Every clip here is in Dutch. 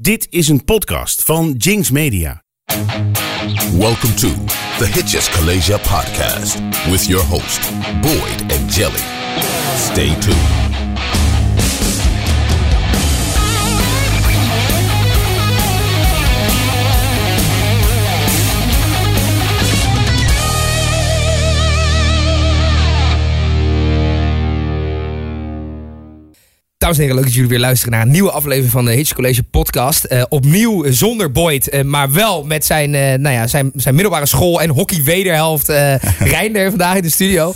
Dit is een podcast van Jinx Media. Welcome to the Hitches Kalasia podcast with your host, Boyd and Jelly. Stay tuned. Dames en heren, leuk dat jullie weer luisteren naar een nieuwe aflevering van de Hitch College podcast. Eh, opnieuw zonder Boyd, eh, maar wel met zijn, eh, nou ja, zijn, zijn middelbare school en hockey wederhelft uh, Reinder vandaag in de studio.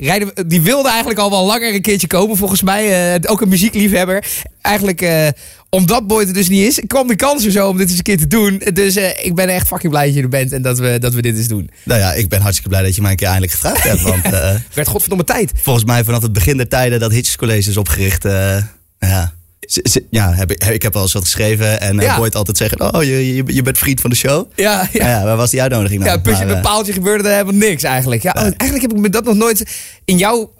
Reinder, die wilde eigenlijk al wel langer een keertje komen volgens mij. ook een muziekliefhebber. Eigenlijk omdat Boyd er dus niet is, kwam de kans er zo om dit eens een keer te doen. Dus ik ben echt fucking blij dat je er bent en dat we, dat we dit eens doen. Nou ja, ik ben hartstikke blij dat je mij een keer eindelijk gevraagd hebt. Want, uh, werd godverdomme tijd. Volgens mij vanaf het begin der tijden dat Hitches College is opgericht. Uh, ja, ja, heb ik, ik heb wel eens wat geschreven en ja. Boyd altijd zeggen: Oh, je, je, je, bent vriend van de show. Ja, ja. ja waar was die uitnodiging? Ja, een paaltje gebeurde er helemaal niks eigenlijk. Ja, eigenlijk heb ik me dat nog nooit in jouw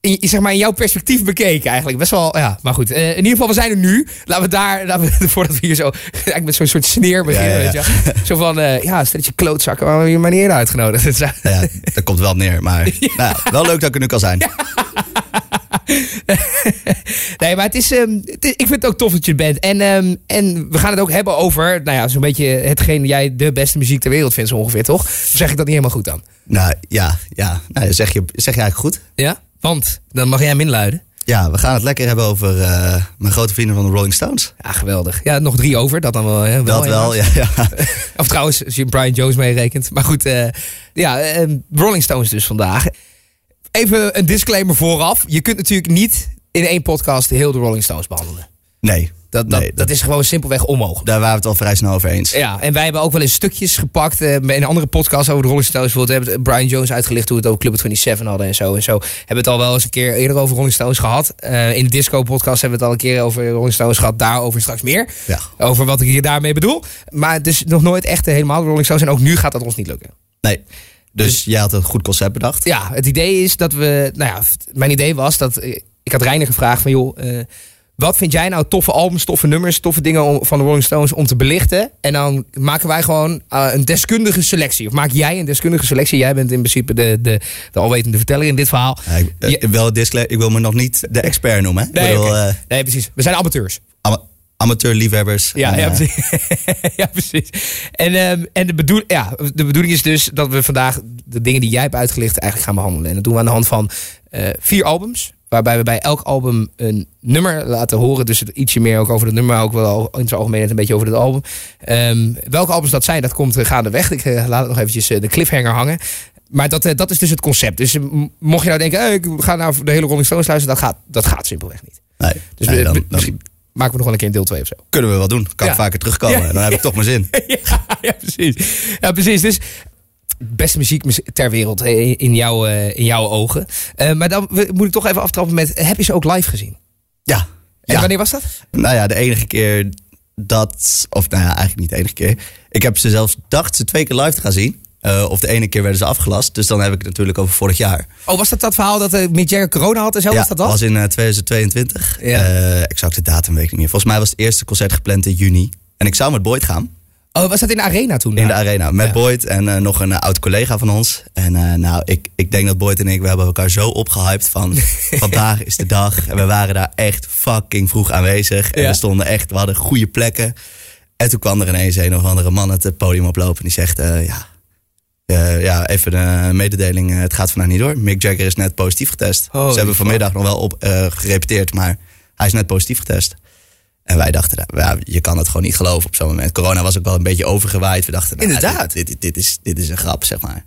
zeg maar in jouw perspectief bekeken eigenlijk. Best wel, ja. Maar goed, uh, in ieder geval, we zijn er nu. Laten we daar, laten we, voordat we hier zo eigenlijk met zo'n soort sneer beginnen, ja, ja, weet je Zo van, uh, ja, stelletje klootzakken, waarom je mij niet eerder uitgenodigd? ja, dat komt wel neer, maar nou, wel leuk dat ik er nu kan zijn. nee, maar het is, um, het is, ik vind het ook tof dat je bent. En, um, en we gaan het ook hebben over, nou ja, zo'n beetje hetgeen jij de beste muziek ter wereld vindt, zo ongeveer, toch? Of zeg ik dat niet helemaal goed dan? Nou ja, ja. Nou, zeg, je, zeg je eigenlijk goed. Ja? Want dan mag jij hem inluiden. Ja, we gaan het lekker hebben over uh, mijn grote vrienden van de Rolling Stones. Ja, geweldig. Ja, nog drie over, dat dan wel. Hè? wel dat wel, ja, ja. of trouwens, als je Brian Jones meerekent. Maar goed, uh, ja, uh, Rolling Stones dus vandaag. Even een disclaimer vooraf. Je kunt natuurlijk niet in één podcast heel de Rolling Stones behandelen. Nee, dat, dat, dat, is gewoon simpelweg onmogelijk. Daar waren we het al vrij snel over eens. Ja, en wij hebben ook wel eens stukjes gepakt. Uh, in andere podcasts over de Rolling Stones. Bijvoorbeeld hebben Brian Jones uitgelicht hoe we het over Club 27 hadden en zo. En zo hebben we het al wel eens een keer eerder over Rolling Stones gehad. Uh, in de Disco podcast hebben we het al een keer over Rolling Stones gehad. Daarover straks meer. Ja. Over wat ik hier daarmee bedoel. Maar dus nog nooit echt helemaal Rolling Stones. En ook nu gaat dat ons niet lukken. Nee. Dus, dus jij had een goed concept bedacht? Ja, het idee is dat we... Nou ja, mijn idee was dat... Ik had Reiner gevraagd van joh... Uh, wat vind jij nou toffe albums, toffe nummers, toffe dingen van de Rolling Stones om te belichten? En dan maken wij gewoon uh, een deskundige selectie. Of maak jij een deskundige selectie? Jij bent in principe de, de, de alwetende verteller in dit verhaal. Ja, ik, uh, wel ik wil me nog niet de expert noemen. Hè? Nee, bedoel, okay. uh, nee, precies. We zijn amateurs. Ama amateurliefhebbers. Ja, ja, precies. ja, precies. En, um, en de, bedoel, ja, de bedoeling is dus dat we vandaag de dingen die jij hebt uitgelicht eigenlijk gaan behandelen. En dat doen we aan de hand van vier albums. Waarbij we bij elk album een nummer laten horen. Dus ietsje meer ook over het nummer. Ook wel in zijn algemeenheid een beetje over het album. Um, welke albums dat zijn, dat komt uh, gaandeweg. Ik uh, laat het nog eventjes uh, de cliffhanger hangen. Maar dat, dat is dus het concept. Dus mocht je nou denken, hey, ik ga naar de hele Rolling Stones luisteren. Dat gaat, dat gaat simpelweg niet. Nee, dus nee, dan, misschien maken we nog wel een keer een deel 2 of zo. Kunnen we wel doen. Kan ja. vaker terugkomen. Ja. Dan heb ik toch mijn zin. ja, ja, precies. Ja, precies. Dus beste muziek ter wereld in, jouw, in jouw ogen. Uh, maar dan moet ik toch even aftrappen met, heb je ze ook live gezien? Ja. En ja. wanneer was dat? Nou ja, de enige keer dat, of nou ja, eigenlijk niet de enige keer. Ik heb ze zelfs dacht ze twee keer live te gaan zien. Uh, of de ene keer werden ze afgelast. Dus dan heb ik het natuurlijk over vorig jaar. Oh, was dat dat verhaal dat uh, Mick Jagger corona had en zo? Ja, was dat dat? was in uh, 2022. Ja. exact de datum weet ik niet meer. Volgens mij was het eerste concert gepland in juni. En ik zou met Boyd gaan. Oh, was dat in de arena toen? In de arena, met ja. Boyd en uh, nog een uh, oud collega van ons. En uh, nou, ik, ik denk dat Boyd en ik, we hebben elkaar zo opgehyped van vandaag is de dag. En we waren daar echt fucking vroeg aanwezig. En ja. we stonden echt, we hadden goede plekken. En toen kwam er ineens een of andere man het podium oplopen en die zegt, ja, ja, even een mededeling, het gaat vandaag niet door. Mick Jagger is net positief getest. Ze hebben vanmiddag nog wel op, gerepeteerd, maar hij is net positief getest. En wij dachten, ja, je kan het gewoon niet geloven op zo'n moment. Corona was ook wel een beetje overgewaaid. We dachten, nou, inderdaad, dit, dit, dit, is, dit is een grap, zeg maar.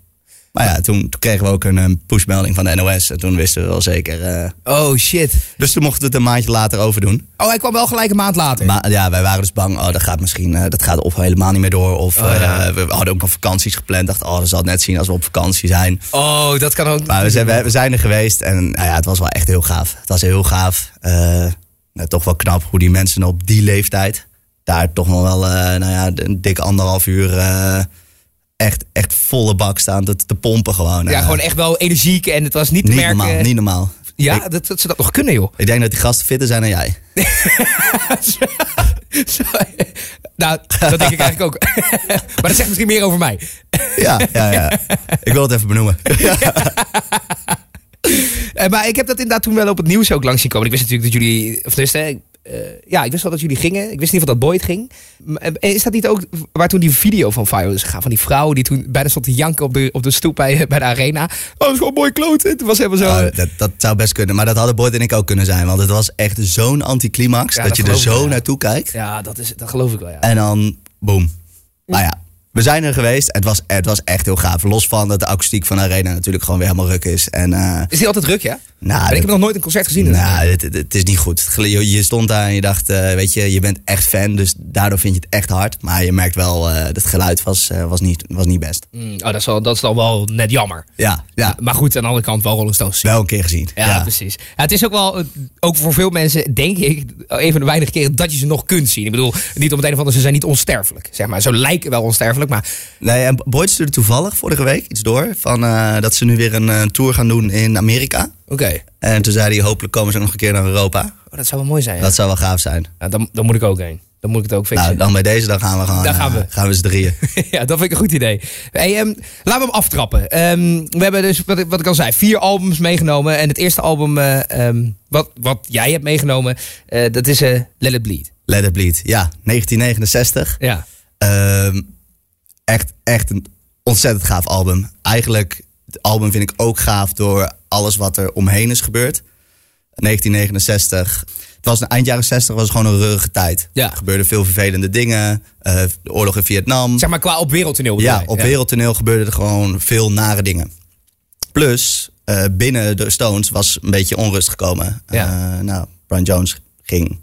Maar ja, toen, toen kregen we ook een, een pushmelding van de NOS. En toen wisten we wel zeker. Uh, oh shit. Dus toen mochten we het een maandje later overdoen. Oh, hij kwam wel gelijk een maand later. Maar ja, wij waren dus bang. Oh, dat gaat misschien. Uh, dat gaat of helemaal niet meer door. Of oh, ja. uh, we hadden ook nog vakanties gepland. Dachten, oh, dat zal het net zien als we op vakantie zijn. Oh, dat kan ook. Maar we zijn, we, we zijn er geweest. En nou ja, het was wel echt heel gaaf. Het was heel gaaf nou, toch wel knap hoe die mensen op die leeftijd daar toch nog wel, uh, nou ja, een dikke anderhalf uur uh, echt, echt volle bak staan te, te pompen gewoon. Ja, uh, gewoon echt wel energiek en het was niet te merken. Normaal, niet normaal. Ja, ik, dat, dat ze dat nog kunnen, joh. Ik denk dat die gasten fitter zijn dan jij. Nou, dat denk ik eigenlijk ook. maar dat zegt misschien meer over mij. Ja, ja, ja. Ik wil het even benoemen. Eh, maar ik heb dat inderdaad toen wel op het nieuws ook langs zien komen. Ik wist natuurlijk dat jullie, of dus, hè, eh, ja, ik wist wel dat jullie gingen. Ik wist niet of dat Boyd ging. Maar, eh, Is dat niet ook waar toen die video van viral is gegaan? Van die vrouw die toen bijna stond te janken op de, op de stoep bij, bij de arena. Oh, dat is gewoon mooi kloten. Het was helemaal zo. Oh, dat, dat zou best kunnen. Maar dat hadden Boyd en ik ook kunnen zijn. Want het was echt zo'n anticlimax. Ja, dat, dat je er zo wel, naartoe kijkt. ja, dat, is, dat geloof ik wel, ja. En dan, boom. Maar ja, we zijn er geweest. Het was, het was echt heel gaaf. Los van dat de akoestiek van de arena natuurlijk gewoon weer helemaal ruk is. En, eh, Is die altijd druk, ja? Nou, Maar ik heb nog nooit een concert gezien. dus- Nou, het, is niet goed. Je, je stond daar en je dacht, eh, weet je, je bent echt fan. Dus daardoor vind je het echt hard. Maar je merkt wel, eh, dat het geluid was, eh, was, niet, was niet best. Mm, oh, dat is, wel, dat is dan wel net jammer. Ja, ja, Maar goed, aan de andere kant wel Rolling Stones zien. wel een keer gezien. Ja, precies. Ja, het is ook wel, ook voor veel mensen, denk ik, een van de weinige keren dat je ze nog kunt zien. Ik bedoel, niet om het een of ander, ze zijn niet onsterfelijk. Zeg maar. Ze lijken wel onsterfelijk, maar Nee, en Boyd stuurde toevallig vorige week iets door. Van, dat ze nu weer een tour gaan doen in Amerika. Oké. En toen zei hij, hopelijk komen ze ook nog een keer naar Europa. Oh, dat zou wel mooi zijn. Ja. Dat zou wel gaaf zijn. Ja, dan, dan moet ik ook heen. Dan moet ik het ook fixen. Nou, dan bij deze, dan gaan we gewoon. Daar gaan we. eh, gaan we z'n drieën. ja, dat vind ik een goed idee. Hey, ehm, laten we hem aftrappen. Ehm, we hebben dus, wat ik, wat ik al zei, vier albums meegenomen. En het eerste album eh, ehm, wat, wat jij hebt meegenomen, eh, dat is Let It Bleed. Let It Bleed. Ja, 1969. Ja. Echt, echt een ontzettend gaaf album. Eigenlijk, het album vind ik ook gaaf door alles wat er omheen is gebeurd. 1969. Het was een eind jaren 60 was gewoon een rurige tijd. Ja. Er gebeurden veel vervelende dingen. eh, de oorlog in Vietnam. Zeg maar qua op wereldtoneel. Ja, op wereldtoneel gebeurden er gewoon veel nare dingen. Plus, eh, binnen de Stones was een beetje onrust gekomen. Ja. Eh, nou, Brian Jones ging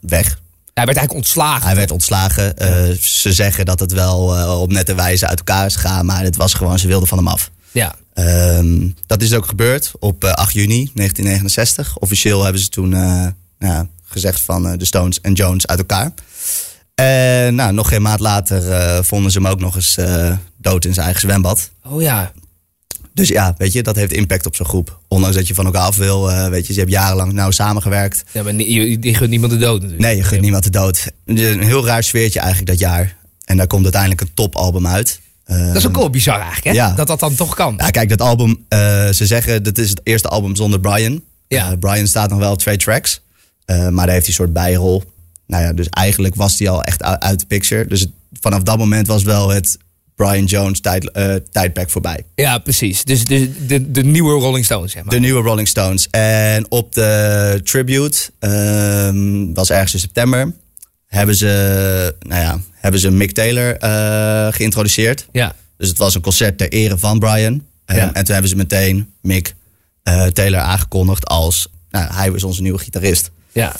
weg. Hij werd eigenlijk ontslagen. Hij werd ontslagen. Ze zeggen dat het wel op nette wijze uit elkaar is gegaan. Maar het was gewoon, ze wilden van hem af. Ja. Ehm, dat is ook gebeurd op eh, 8 juni 1969. Officieel hebben ze toen eh, nou, gezegd van eh, de Stones en Jones uit elkaar. En nou, nog geen maand later eh, vonden ze hem ook nog eens eh, dood in zijn eigen zwembad. Oh ja. Dus ja, weet je, dat heeft impact op zo'n groep. Ondanks dat je van elkaar af wil. eh, weet je, ze hebben jarenlang nauw samengewerkt. ja maar je, je gunt niemand de dood natuurlijk. Nee, je gunt niemand de dood. Een heel raar sfeertje eigenlijk dat jaar. En daar komt uiteindelijk een topalbum uit. Dat is ook wel bizar eigenlijk, hè? Ja. Dat dat dan toch kan. Ja, kijk, dat album, eh, ze zeggen dat is het eerste album zonder Brian. Ja. Eh, Brian staat nog wel op twee tracks. Eh, maar daar heeft hij een soort bijrol. Nou ja, dus eigenlijk was hij al echt uit, de picture. Dus het- vanaf dat moment was wel het Brian Jones tijd, tijdperk voorbij. Ja, precies. Dus de, de, de nieuwe Rolling Stones, zeg maar. De nieuwe Rolling Stones. En op de tribute, ehm, was ergens in september, hebben ze, nou ja, hebben ze Mick Taylor eh, geïntroduceerd. Ja. Dus het was een concert ter ere van Brian. Ehm, Ja. En toen hebben ze meteen Mick eh, Taylor aangekondigd als, nou, hij was onze nieuwe gitarist. Ja.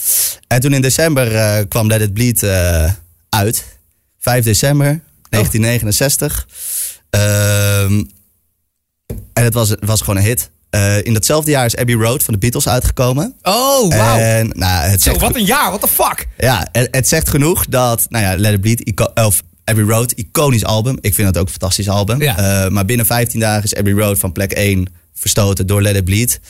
En toen in december eh, kwam Let It Bleed eh, uit. 5 december 1969. Ehm, en het was, het was gewoon een hit. Eh, in datzelfde jaar is Abbey Road van de Beatles uitgekomen. Oh, wauw. En nou, het Zo, zegt, wat een jaar. What the fuck? ja, het, het zegt genoeg dat, nou ja, Let It Bleed, of Abbey Road, iconisch album. Ik vind dat ook een fantastisch album. Ja. Eh, maar binnen 15 dagen is Abbey Road van plek 1 verstoten door Let It Bleed.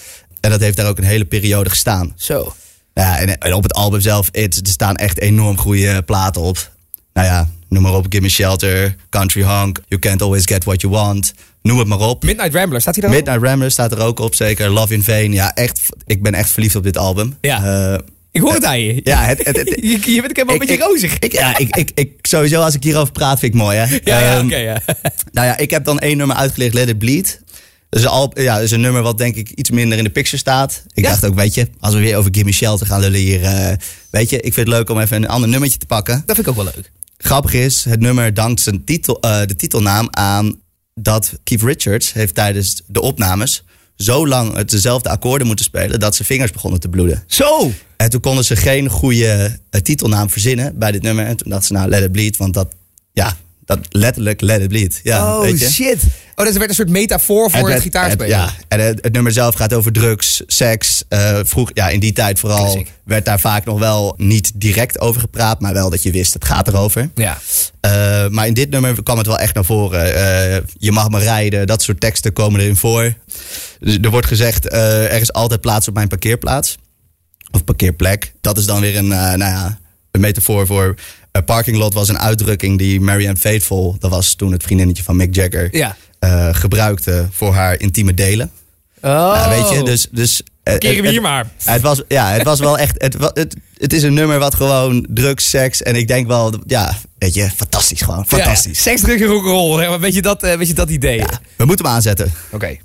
En dat heeft daar ook een hele periode gestaan. Zo. Ja, en, en op het album zelf, er staan echt enorm goede platen op. Nou ja, noem maar op, Gimme Shelter, Country Honk, You Can't Always Get What You Want. Noem het maar op. Midnight Rambler, staat hij daar? Midnight Rambler staat er ook op, zeker. Love in Vain. Ja, echt, ik ben echt verliefd op dit album. Ja. Eh, Ik hoor het aan je. ja, het, het, het- je, je bent helemaal een ik- beetje ik- rozig. Ik, ja, ik, ik, ik, sowieso als ik hierover praat vind ik mooi, hè. ja, ja, Ehm, oké, ja. nou ja, ik heb dan één nummer uitgelegd, Let It Bleed. Dat is, een al, ja, is een nummer wat denk ik iets minder in de picture staat. Ik Ja. dacht ook, weet je, als we weer over Gimme Shelter gaan lullen hier. eh, weet je, ik vind het leuk om even een ander nummertje te pakken. Dat vind ik ook wel leuk. Grappig is, het nummer dankt zijn titel, eh, de titelnaam aan dat Keith Richards heeft tijdens de opnames zo lang het dezelfde akkoorden moeten spelen dat zijn vingers begonnen te bloeden. Zo. En toen konden ze geen goede eh, titelnaam verzinnen bij dit nummer. En toen dachten ze, nou, Let It Bleed, want dat, ja, dat letterlijk Let It Bleed. Ja, oh, weet je? shit. Oh, dat werd een soort metafoor voor het, gitaarspelen. ja, en het, het nummer zelf gaat over drugs, seks. eh, vroeg, ja, in die tijd vooral werd daar vaak nog wel niet direct over gepraat, maar wel dat je wist, het gaat erover. Ja. Eh, maar in dit nummer kwam het wel echt naar voren. Eh, je mag me rijden, dat soort teksten komen erin voor. Dus er wordt gezegd, er is altijd plaats op mijn parkeerplaats. Of parkeerplek. Dat is dan weer een, nou ja, een metafoor voor een parking lot was een uitdrukking die Marianne Faithful, dat was toen het vriendinnetje van Mick Jagger, Ja. eh, gebruikte voor haar intieme delen. Oh. Ja, weet je, dus... dus eh, Keren we hier maar. Het was, ja, het was wel echt. Het, het, het is een nummer wat gewoon drugs, seks. En ik denk wel, ja, weet je, fantastisch gewoon. Fantastisch. Ja, Seks, drugs en rock'n'roll. Weet je dat, eh, weet je dat idee? Ja, we moeten hem aanzetten. Oké.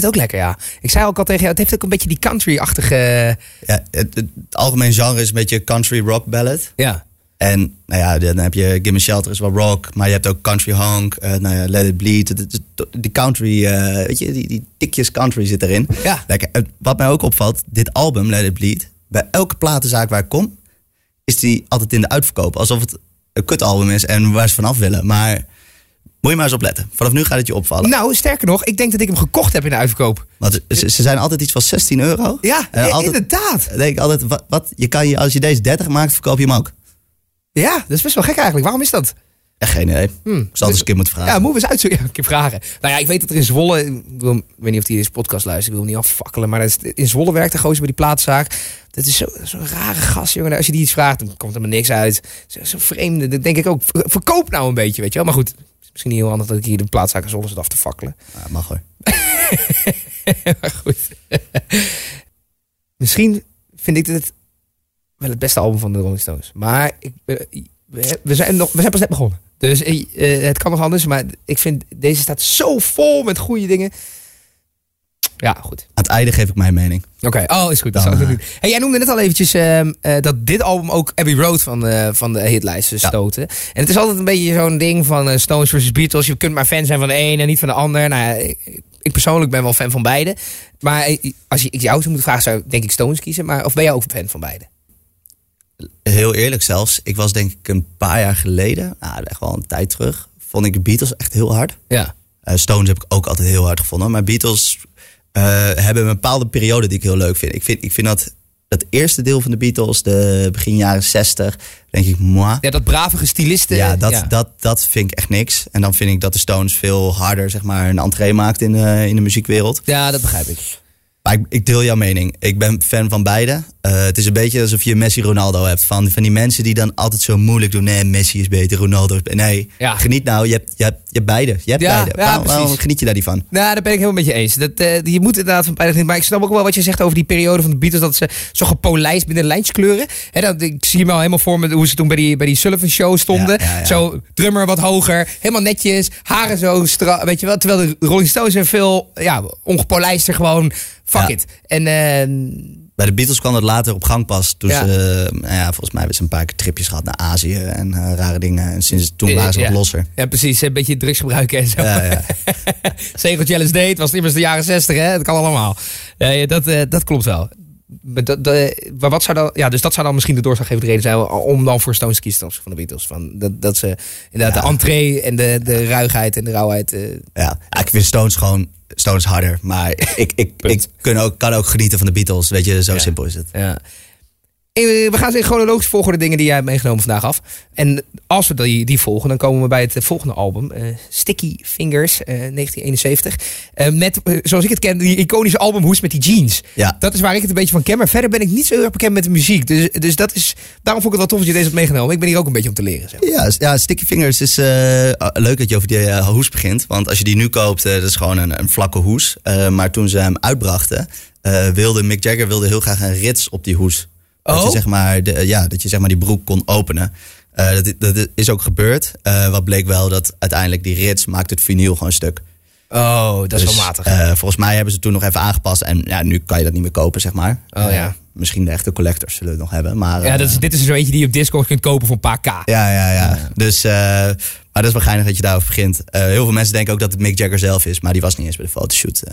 Vind het ook lekker, ja. Ik zei ook al tegen jou, het heeft ook een beetje die country-achtige... Ja, het, het algemeen genre is een beetje country rock ballad. Ja. En nou ja, dan heb je Gimme Shelter is wel rock, maar je hebt ook country honk, eh, nou ja, Let It Bleed. Die country, eh, weet je, die, die tikjes country zit erin. Ja. Lekker. En Wat mij ook opvalt, dit album, Let It Bleed, bij elke platenzaak waar ik kom, is die altijd in de uitverkoop. Alsof het een kutalbum is en waar ze vanaf willen. Maar moet je maar eens opletten. Vanaf nu gaat het je opvallen. Nou, sterker nog, ik denk dat ik hem gekocht heb in de uitverkoop. Want ze, ze zijn altijd iets van 16 euro. Ja, En altijd, inderdaad. Denk ik altijd, wat, wat, je kan je, als je deze 30 maakt, verkoop je hem ook. Ja, dat is best wel gek eigenlijk. Waarom is dat? Echt geen idee. Ik zal het eens een keer moeten vragen. Ja, moeten we eens uitzoeken. Ja, een keer vragen. Nou ja, ik weet dat er in Zwolle... Ik, wil, ik weet niet of die deze podcast luistert. Ik wil hem niet afvakkelen. Maar dat is, in Zwolle werkt de gozer bij die plaatszaak. Dat is zo- zo'n rare gast, jongen. Als je die iets vraagt, dan komt er maar niks uit. Zo, zo vreemde. Dan denk ik ook, ver- verkoop nou een beetje, weet je wel. Maar goed, misschien niet heel handig dat ik hier de plaatszaak in Zwolle zit af te fakkelen. Ja, mag hoor. maar goed. Misschien vind ik dit wel het beste album van de Rolling Stones. Maar ik, eh, we, zijn nog, we zijn pas net begonnen. Dus eh, het kan nog anders. Maar ik vind deze staat zo vol met goede dingen. Ja, goed. Aan het einde geef ik mijn mening. Oké, oh, is goed. Dat Dan, ik eh. Hey, jij noemde net al eventjes ehm, eh, dat dit album ook Abbey Road van, eh, van de hitlijsten Ja. stoten. En het is altijd een beetje zo'n ding van eh, Stones versus Beatles. Je kunt maar fan zijn van de een en niet van de ander. Nou ik, ik persoonlijk ben wel fan van beide. Maar eh, als je ik jou zou moeten vragen, zou ik denk ik Stones kiezen. Maar of ben jij ook fan van beide? Heel eerlijk zelfs, ik was denk ik een paar jaar geleden, nou echt wel een tijd terug, vond ik Beatles echt heel hard. Ja. Eh, Stones heb ik ook altijd heel hard gevonden. Maar Beatles eh, hebben een bepaalde periode die ik heel leuk vind. Ik vind, ik vind dat dat eerste deel van de Beatles, de begin jaren 60, denk ik, moi. Ja, dat bravige stilisten. Ja, dat, ja. Dat, dat vind ik echt niks. En dan vind ik dat de Stones veel harder zeg maar, een entree maakt in de, in de muziekwereld. ja, dat begrijp ik. Maar ik, ik deel jouw mening. Ik ben fan van beide. Eh, het is een beetje alsof je Messi Ronaldo hebt. Van, van die mensen die dan altijd zo moeilijk doen. Nee, Messi is beter, Ronaldo is beter. Nee, Ja. geniet nou. Je hebt, je, hebt, je hebt beide. Je hebt Ja, beide. ja, waarom, waarom precies. geniet je daar niet van? Nou, daar ben ik helemaal met je eens. Dat, eh, je moet inderdaad van beide genieten. Maar ik snap ook wel wat je zegt over die periode van de Beatles. Dat ze zo gepolijst binnen de lijntjeskleuren. Hè, dat, ik zie me al helemaal voor me hoe ze toen bij die, bij die Sullivan Show stonden. Zo drummer wat hoger. Helemaal netjes. Haren zo strak. Weet je wel. Terwijl de Rolling Stones zijn veel ja, ongepolijster gewoon. Fuck Ja. it. En eh, Bij de Beatles kwam dat later op gang pas. Toen Ja. ze, eh, nou ja, volgens mij hebben ze een paar keer tripjes gehad naar Azië en eh, rare dingen. En sinds toen Eh, waren ze ja. wat losser. ja, precies. Een beetje drugs gebruiken en zo. Ja, ja. Zegeltje LSD, het was immers de jaren 60, hè? Het kan allemaal. Nee, dat, dat klopt wel. Maar, dat, maar wat zou dan, ja, dus dat zou dan misschien de doorslaggevende reden zijn om dan voor Stones te kiezen van de Beatles. Van dat, dat ze inderdaad Ja. de entree en de, de ruigheid en de rauwheid. Ja, Ja, ik vind Stones gewoon Stones harder. Maar ik, ik, ik, kan, ook, kan ook genieten van de Beatles. Weet je, zo Ja. simpel is het. ja. Eh, We gaan in chronologisch volgorde dingen die jij hebt meegenomen vandaag af. En als we die, die volgen, dan komen we bij het volgende album. eh, Sticky Fingers, eh, 1971. Eh, met, zoals ik het ken, die iconische albumhoes met die jeans. Ja. Dat is waar ik het een beetje van ken. Maar verder ben ik niet zo heel erg bekend met de muziek. Dus, dus dat is, daarom vond ik het wel tof dat je deze hebt meegenomen. Ik ben hier ook een beetje om te leren. Zeg. Ja, ja, Sticky Fingers is eh, leuk dat je over die hoes begint. Want als je die nu koopt, dat is gewoon een, een vlakke hoes. Maar toen ze hem uitbrachten, wilde Mick Jagger wilde heel graag een rits op die hoes. Dat, Oh? je, zeg maar, de, ja, dat je zeg maar die broek kon openen. Eh, dat, dat is ook gebeurd. Eh, wat bleek wel dat uiteindelijk die rits maakt het vinyl gewoon stuk. Oh, dat is Dus, wel matig. eh, volgens mij hebben ze toen nog even aangepast. En ja, nu kan je dat niet meer kopen, zeg maar. Oh, Eh, ja. misschien de echte collectors zullen het nog hebben. Maar, ja, eh, dat is, dit is zo eentje die je op Discord kunt kopen voor een paar k. ja, ja, ja. Dus, eh, maar dat is wel geinig dat je daarover begint. Eh, heel veel mensen denken ook dat het Mick Jagger zelf is, maar die was niet eens bij de fotoshoot.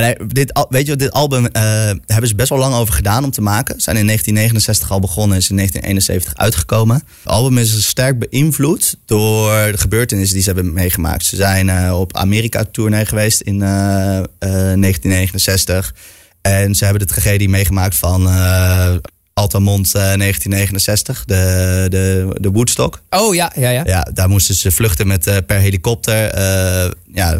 maar dit, weet je dit album eh, hebben ze best wel lang over gedaan om te maken. Ze zijn in 1969 al begonnen en is in 1971 uitgekomen. Het album is sterk beïnvloed door de gebeurtenissen die ze hebben meegemaakt. Ze zijn eh, op Amerika-tournee geweest in eh, eh, 1969. En ze hebben de tragedie meegemaakt van Altamont eh, 1969, de, de, de Woodstock. Oh ja, ja, ja. Ja, daar moesten ze vluchten met, per helikopter. Ja,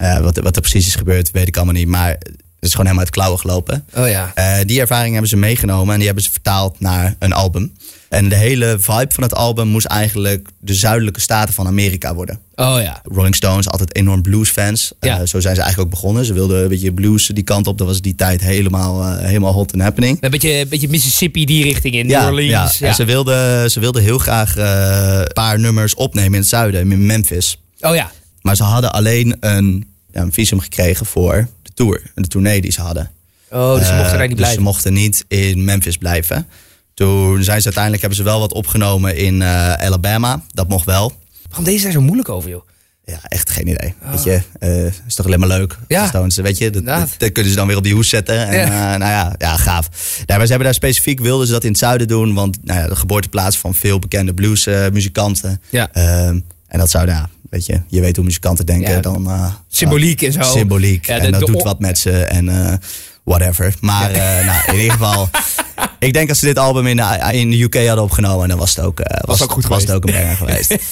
eh, wat, wat er precies is gebeurd, weet ik allemaal niet. Maar het is gewoon helemaal uit de klauwen gelopen. Oh ja. Eh, die ervaring hebben ze meegenomen en die hebben ze vertaald naar een album. En de hele vibe van het album moest eigenlijk de zuidelijke staten van Amerika worden. Oh ja. Rolling Stones, altijd enorm bluesfans. Ja. Eh, zo zijn ze eigenlijk ook begonnen. Ze wilden een beetje blues die kant op. Dat was die tijd helemaal, helemaal hot and happening. Een beetje, een beetje Mississippi die richting in. New Orleans. Ja. En ze wilden, ze wilden heel graag een paar nummers opnemen in het zuiden, in Memphis. Oh ja. Maar ze hadden alleen een, ja, een visum gekregen voor de tour. De tournee die ze hadden. Oh, dus ze mochten Eh, daar niet dus blijven. ze mochten niet in Memphis blijven. Toen zijn ze uiteindelijk hebben ze wel wat opgenomen in eh, Alabama. Dat mocht wel. Waarom deze daar zo moeilijk over, joh? Ja, echt geen idee. Weet je, eh, is toch alleen maar leuk. Ja. Stones, weet je, dat, dat, dat kunnen ze dan weer op die hoes zetten. En, Ja. ja. nou ja, ja, gaaf. Nee, maar ze hebben daar specifiek, wilden ze dat in het zuiden doen. Want nou ja, de geboorteplaats van veel bekende bluesmuzikanten. Ja. Ehm, en dat zou, nou, ja, weet je, je weet hoe muzikanten denken. Ja. dan, eh, Symboliek en zo. Symboliek. Ja, de- en dat doet wat met ze en eh, whatever. Maar eh, nou, in ieder geval, ik denk als ze dit album in, de- in de UK hadden opgenomen, dan was het ook, eh, was, ook goed was het geweest. ook een brenger geweest.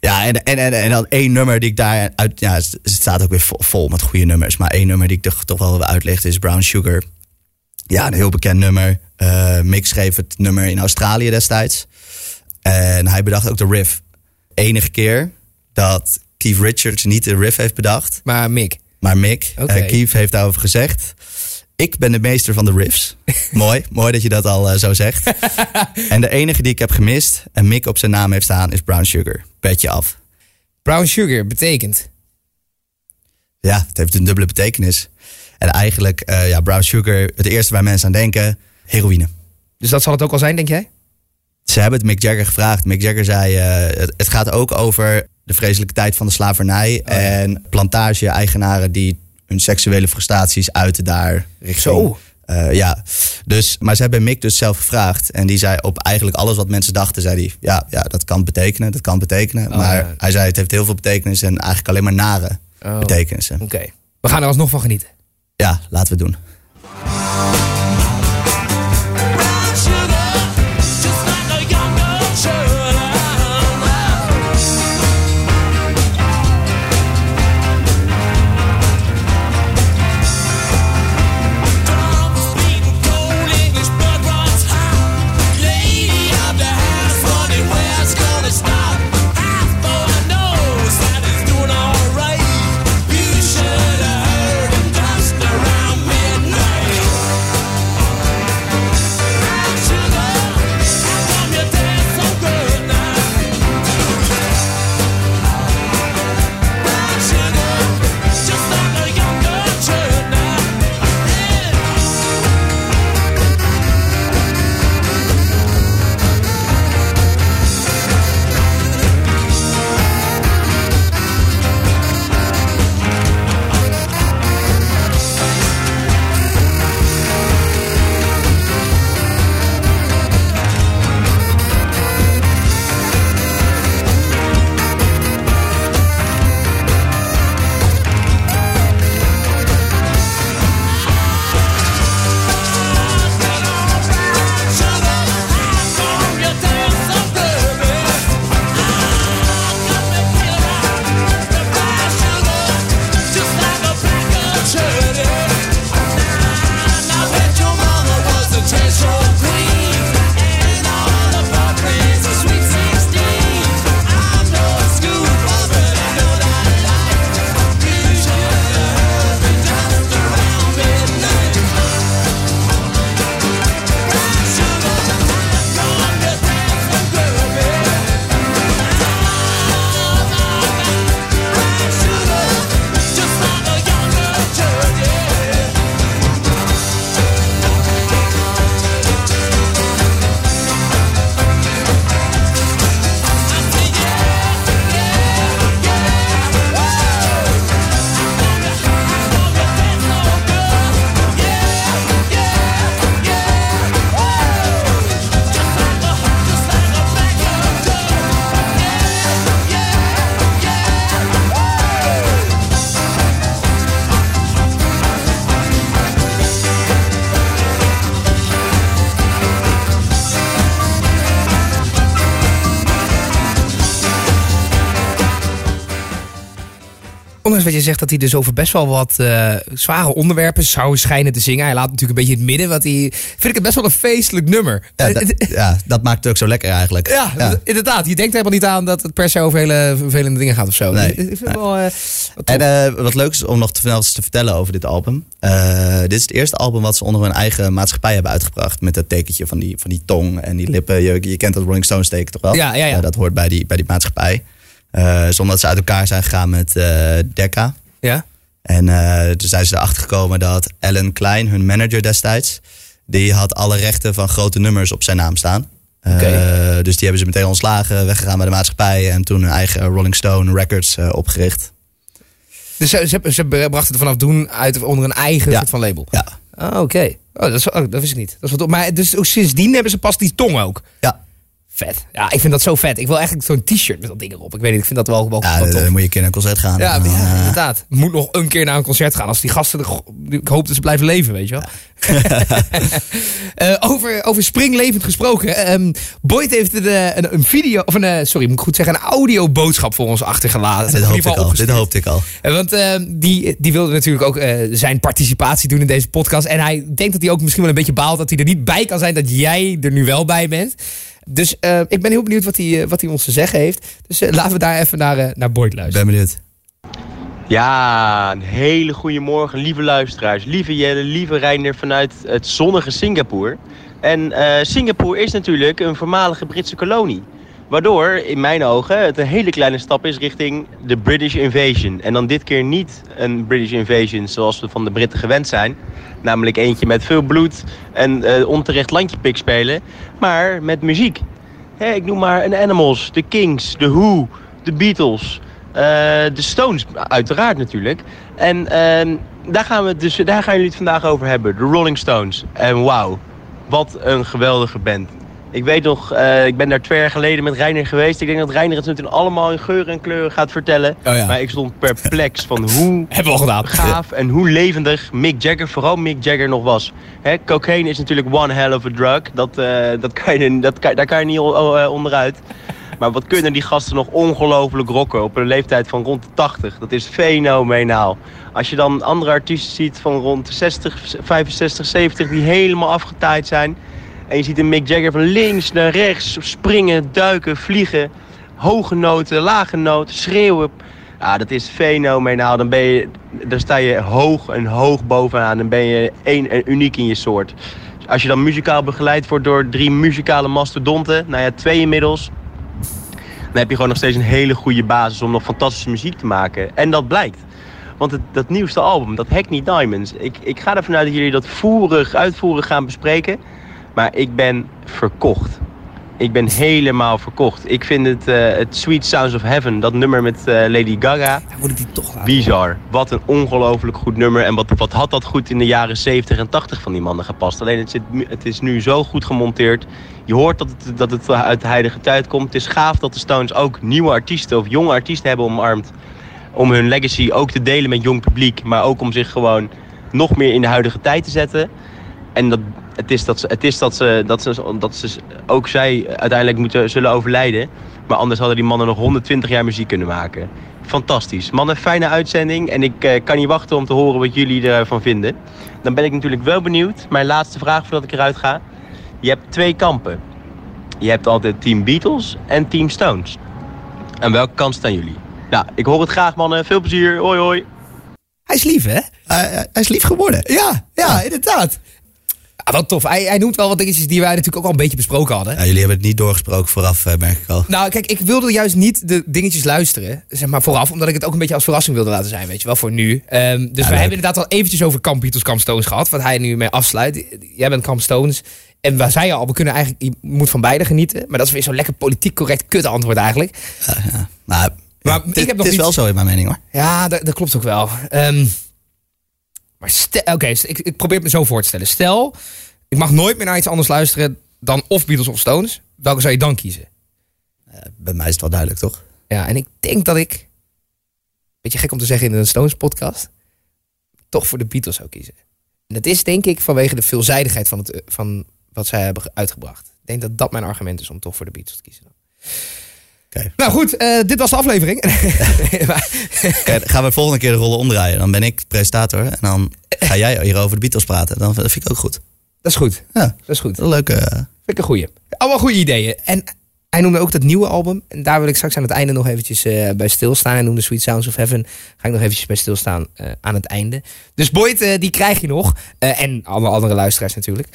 Ja, en, en, en, en dan één nummer die ik daar uit. Ja, het staat ook weer vol, vol met goede nummers. Maar één nummer die ik toch, toch wel wil uitlichten is Brown Sugar. Ja, een heel bekend nummer. Mick schreef het nummer in Australië destijds. En hij bedacht ook de riff. Enige keer dat Keith Richards niet de riff heeft bedacht. Maar Mick. Maar Mick, eh, Keith heeft daarover gezegd. Ik ben de meester van de riffs. mooi, mooi dat je dat al eh, zo zegt. en de enige die ik heb gemist en Mick op zijn naam heeft staan is Brown Sugar. Petje af. Brown sugar betekent. Ja, het heeft een dubbele betekenis. En eigenlijk, eh, ja, brown sugar, het eerste waar mensen aan denken, heroïne. Dus dat zal het ook al zijn, denk jij? Ze hebben het Mick Jagger gevraagd. Mick Jagger zei, het, het gaat ook over de vreselijke tijd van de slavernij. En plantage-eigenaren die hun seksuele frustraties uiten daar richting. Zo. Eh, ja, dus, maar ze hebben Mick dus zelf gevraagd. En die zei op eigenlijk alles wat mensen dachten, zei hij... Ja, ja dat kan betekenen, dat kan betekenen. maar ja. hij zei, het heeft heel veel betekenis en eigenlijk alleen maar nare Oh. betekenissen. Oké. We gaan er alsnog van genieten. Ja, laten we het doen. Wat je zegt dat hij dus over best wel wat eh, zware onderwerpen zou schijnen te zingen. Hij laat natuurlijk een beetje in het midden. Wat hij, vind ik het best wel een feestelijk nummer. Ja, dat, ja, dat maakt het ook zo lekker eigenlijk. ja, inderdaad. Je denkt helemaal niet aan dat het per se over hele vervelende dingen gaat of zo. Nee. Ik vind het wel, eh, wat. En eh, wat leuk is om nog te, te vertellen over dit album. Dit is het eerste album wat ze onder hun eigen maatschappij hebben uitgebracht. Met dat tekentje van die, van die tong en die lippen. Je, je kent dat Rolling Stones teken toch wel? Ja, ja, ja. dat hoort bij die, bij die maatschappij. Eh, zonder dat ze uit elkaar zijn gegaan met eh Decca. Ja? En eh, toen zijn ze erachter gekomen dat Alan Klein, hun manager destijds, die had alle rechten van grote nummers op zijn naam staan. Eh, Oké. dus die hebben ze meteen ontslagen, weggegaan bij de maatschappij en toen hun eigen Rolling Stone Records eh, opgericht. Dus ze, ze, ze brachten er vanaf doen uit onder een eigen Ja. soort van label. Ja, Ah, oké. Oh, dat, is, oh, dat wist ik niet. Dat is wat, maar dus ook sindsdien hebben ze pas die tong ook. ja. Vet. Ja, ik vind dat zo vet. Ik wil eigenlijk zo'n t-shirt met dat ding erop. Ik weet niet, ik vind dat wel, wel, ja dan, tof. dan moet je een keer naar een concert gaan. Ja, dan, ja, eh, inderdaad. Moet nog een keer naar een concert gaan. Als die gasten... Ik hoop dat ze blijven leven, weet je wel. Eh, over, over springlevend gesproken. ehm Boyd heeft een, eh, een, een video... Of een, eh, sorry, moet ik goed zeggen... Een audioboodschap voor ons achtergelaten. dit In hoopte ik al. Dit hoopte ik al. Eh, Want eh, die, die wilde natuurlijk ook eh, zijn participatie doen in deze podcast. En hij denkt dat hij ook misschien wel een beetje baalt dat hij er niet bij kan zijn dat jij er nu wel bij bent. Dus eh, ik ben heel benieuwd wat hij, eh, wat hij ons te zeggen heeft. Dus eh, laten we daar even naar, naar Boyd luisteren. ben benieuwd. Ja, een hele goede morgen, lieve luisteraars. Lieve Jelle, lieve Reiner vanuit het zonnige Singapore. En eh, Singapore is natuurlijk een voormalige Britse kolonie. Waardoor, in mijn ogen, het een hele kleine stap is richting de British Invasion. En dan dit keer niet een British Invasion zoals we van de Britten gewend zijn. Namelijk eentje met veel bloed en eh, onterecht landjepik spelen. Maar met muziek. Ik noem maar een Animals, de Kings, de Who, de Beatles, eh, de Stones, uiteraard natuurlijk. En ehm, daar, gaan we dus, daar gaan jullie het vandaag over hebben, de Rolling Stones. En wauw, wat een geweldige band. Ik weet nog, eh, ik ben daar twee jaar geleden met Reiner geweest. Ik denk dat Reiner het natuurlijk allemaal in geuren en kleuren gaat vertellen. Oh ja. Maar ik stond perplex van hoe Hebben we al gedaan. gaaf en hoe levendig Mick Jagger, vooral Mick Jagger nog was. Hè, cocaine is natuurlijk one hell of a drug. Dat, eh, dat kan je, dat kan, daar kan je niet eh, onderuit. Maar wat kunnen die gasten nog ongelooflijk rocken op een leeftijd van rond de 80. Dat is fenomenaal. Als je dan andere artiesten ziet van rond de 60, 65, 70 die helemaal afgetaaid zijn. En je ziet een Mick Jagger van links naar rechts springen, duiken, vliegen. Hoge noten, lage noten, schreeuwen. Ja, dat is fenomenaal. Dan ben je, daar sta je hoog en hoog bovenaan. Dan ben je één en uniek in je soort. Als je dan muzikaal begeleid wordt door drie muzikale mastodonten, nou ja, twee inmiddels. Dan heb je gewoon nog steeds een hele goede basis om nog fantastische muziek te maken. En dat blijkt. Want het, dat nieuwste album, dat Hackney Diamonds. Ik, ik ga ervan uit dat jullie dat voerig, uitvoerig gaan bespreken. Maar ik ben verkocht. Ik ben helemaal verkocht. Ik vind het, eh, het Sweet Sounds of Heaven, dat nummer met eh, Lady Gaga, Moet ik die toch laten? bizar. Wat een ongelooflijk goed nummer. En wat, wat had dat goed in de jaren 70 en 80 van die mannen gepast. Alleen het, zit, het is nu zo goed gemonteerd. Je hoort dat het, dat het uit de huidige tijd komt. Het is gaaf dat de Stones ook nieuwe artiesten of jonge artiesten hebben omarmd. Om hun legacy ook te delen met jong publiek. Maar ook om zich gewoon nog meer in de huidige tijd te zetten. En dat, het is, dat ze, het is dat, ze, dat, ze, dat ze ook zij uiteindelijk moeten, zullen overlijden. Maar anders hadden die mannen nog 120 jaar muziek kunnen maken. Fantastisch. Mannen, fijne uitzending. En ik eh, kan niet wachten om te horen wat jullie ervan vinden. Dan ben ik natuurlijk wel benieuwd. Mijn laatste vraag voordat ik eruit ga. Je hebt twee kampen. Je hebt altijd Team Beatles en Team Stones. Aan welke kant staan jullie? Nou, ik hoor het graag mannen. Veel plezier. Hoi hoi. Hij is lief, hè? Hij, is lief geworden. Ja, ja, inderdaad. Ja, wat tof. Hij, hij noemt wel wat dingetjes die wij natuurlijk ook al een beetje besproken hadden. Ja, jullie hebben het niet doorgesproken vooraf, eh, merk ik al. Nou, kijk, ik wilde juist niet de dingetjes luisteren, zeg maar vooraf, omdat ik het ook een beetje als verrassing wilde laten zijn, weet je wel, voor nu. Ehm, dus we leuk. hebben inderdaad al eventjes over Camp Beatles, Camp Stones gehad, wat hij nu mee afsluit. Jij bent Camp Stones. En we zeiden al, we kunnen eigenlijk, je moet van beide genieten. Maar dat is weer zo'n lekker politiek correct kut antwoord eigenlijk. Ja, ja. Maar, Maar ja, ik heb nog het is wel zo in mijn mening hoor. Ja, dat, dat klopt ook wel. Ehm, maar stel, oké, ik, ik probeer het me zo voor te stellen. Stel, ik mag nooit meer naar iets anders luisteren dan of Beatles of Stones. Welke zou je dan kiezen? Bij mij is het wel duidelijk, toch? Ja, en ik denk dat ik, beetje gek om te zeggen in een Stones podcast, toch voor de Beatles zou kiezen. En dat is denk ik vanwege de veelzijdigheid van, het, eh, van wat zij hebben ge- uitgebracht. Ik denk dat dat mijn argument is om toch voor de Beatles te kiezen. Nou goed, eh, dit was de aflevering. Gaan we volgende keer de rollen omdraaien. Dan ben ik de presentator en dan ga jij hier over de Beatles praten. Dan dat vind ik ook goed. dat is goed. Ja, Dat is goed. een leuke... Vind ik een goeie. Allemaal goede ideeën. En hij noemde ook dat nieuwe album. En daar wil ik straks aan het einde nog eventjes eh, bij stilstaan. Hij noemde Sweet Sounds of Heaven. Ga ik nog eventjes bij stilstaan eh, aan het einde. Dus Boyd, die krijg je nog. En alle andere luisteraars natuurlijk.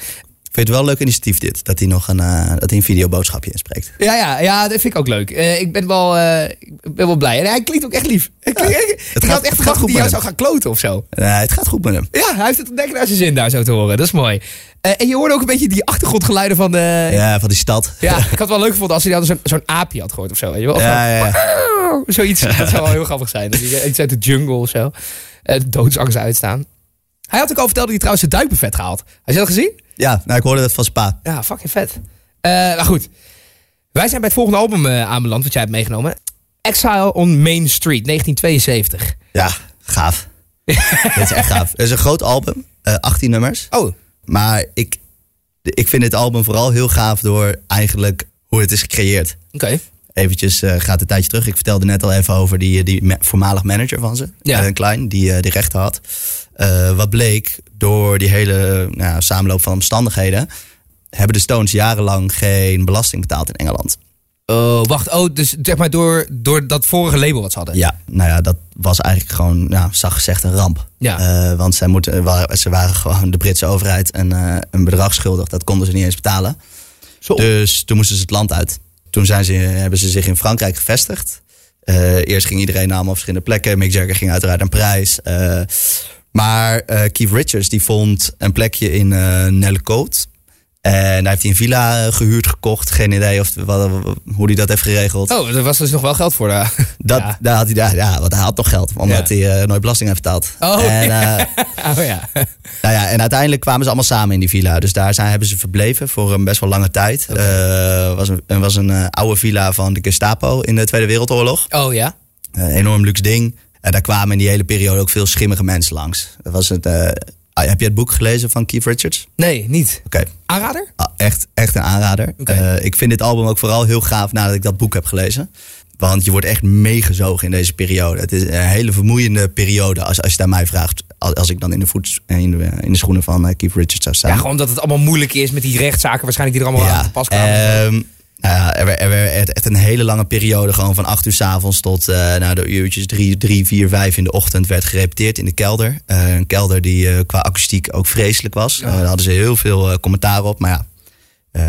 Ik vind het wel een leuk initiatief dit. Dat hij nog een, eh, dat hij een videoboodschapje inspreekt. Ja, ja, ja, dat vind ik ook leuk. Eh, ik, ben wel, eh, ik ben wel blij. En hij klinkt ook echt lief. Ik, klink- ik het had gaat- echt het gaat gedacht dat hij jou zou gaan kloten of zo. Het gaat goed met hem. Ja, hij heeft het ontdekt naar zijn zin daar zo te horen. Dat is mooi. En je hoorde ook een beetje die achtergrondgeluiden van de... Ja, van die stad. Ja, ik had het wel leuk gevonden als hij dan zo'n zo'n aapje had gehoord of zo. Weet je wel? Of Ja, zo- ja. Zoiets. Dat zou wel heel grappig zijn. Iets uit de jungle of zo. Doodsangst uitstaan. Hij had ook al verteld dat hij trouwens zijn duikbuffet gehaald. Had je dat gezien? Ja, nou, ik hoorde dat van Spa. Ja, fucking vet. Eh maar goed. Wij zijn bij het volgende album eh, aanbeland, wat jij hebt meegenomen. Exile on Main Street, 1972. Ja, gaaf. dat is echt gaaf. Het is een groot album. eh 18 nummers. Oh, Maar ik, ik vind dit album vooral heel gaaf door eigenlijk hoe het is gecreëerd. oké. Eventjes eh, gaat een tijdje terug. Ik vertelde net al even over die, die ma- voormalig manager van ze. Ja. Klein, die eh, die rechten had. Eh, wat bleek, door die hele nou, samenloop van omstandigheden... hebben de Stones jarenlang geen belasting betaald in Engeland. Oh, wacht. Oh, dus zeg maar door, door dat vorige label wat ze hadden. Ja, nou ja, dat was eigenlijk gewoon, nou, zag gezegd, een ramp. Ja. Eh, want zij moeten, ze waren gewoon de Britse overheid een, eh, een bedrag schuldig. Dat konden ze niet eens betalen. Zo. Dus toen moesten ze het land uit. Toen zijn ze, hebben ze zich in Frankrijk gevestigd. Eh, eerst ging iedereen naar allemaal verschillende plekken. Mick Jagger ging uiteraard naar Parijs. Maar eh, Keith Richards die vond een plekje in eh Nellecote. En daar heeft hij een villa eh, gehuurd, gekocht. Geen idee of, wat, hoe hij dat heeft geregeld. Oh, er was dus nog wel geld voor. eh. Dat, Ja. daar had hij, daar, ja, want hij had nog geld, omdat Ja. hij eh, nooit belasting heeft betaald. Oh, en, oh ja. nou ja, en uiteindelijk kwamen ze allemaal samen in die villa. Dus daar zijn, hebben ze verbleven voor een best wel lange tijd. Het was een, was een oude villa van de Gestapo in de Tweede Wereldoorlog. Oh ja. Een enorm luxe ding. En daar kwamen in die hele periode ook veel schimmige mensen langs. Dat was het, eh, ah, heb je het boek gelezen van Keith Richards? Nee, niet. Oké, Aanrader? Ah, echt, echt een aanrader. Eh, ik vind dit album ook vooral heel gaaf nadat ik dat boek heb gelezen. Want je wordt echt meegezogen in deze periode. Het is een hele vermoeiende periode als, als je aan mij vraagt. Als, als ik dan in de, voet, in de, in de schoenen van eh, Keith Richards zou staan. Ja, gewoon dat het allemaal moeilijk is met die rechtszaken waarschijnlijk die er allemaal aan te pas kwamen. ehm, nou ja, er, werd- er werd echt een hele lange periode, gewoon van 8 uur s avonds tot eh nou, de uurtjes 3, 3, 4, 5 in de ochtend werd gerepeteerd in de kelder. Eh, een kelder die qua akoestiek ook vreselijk was. Daar hadden ze heel veel commentaar op. Maar ja,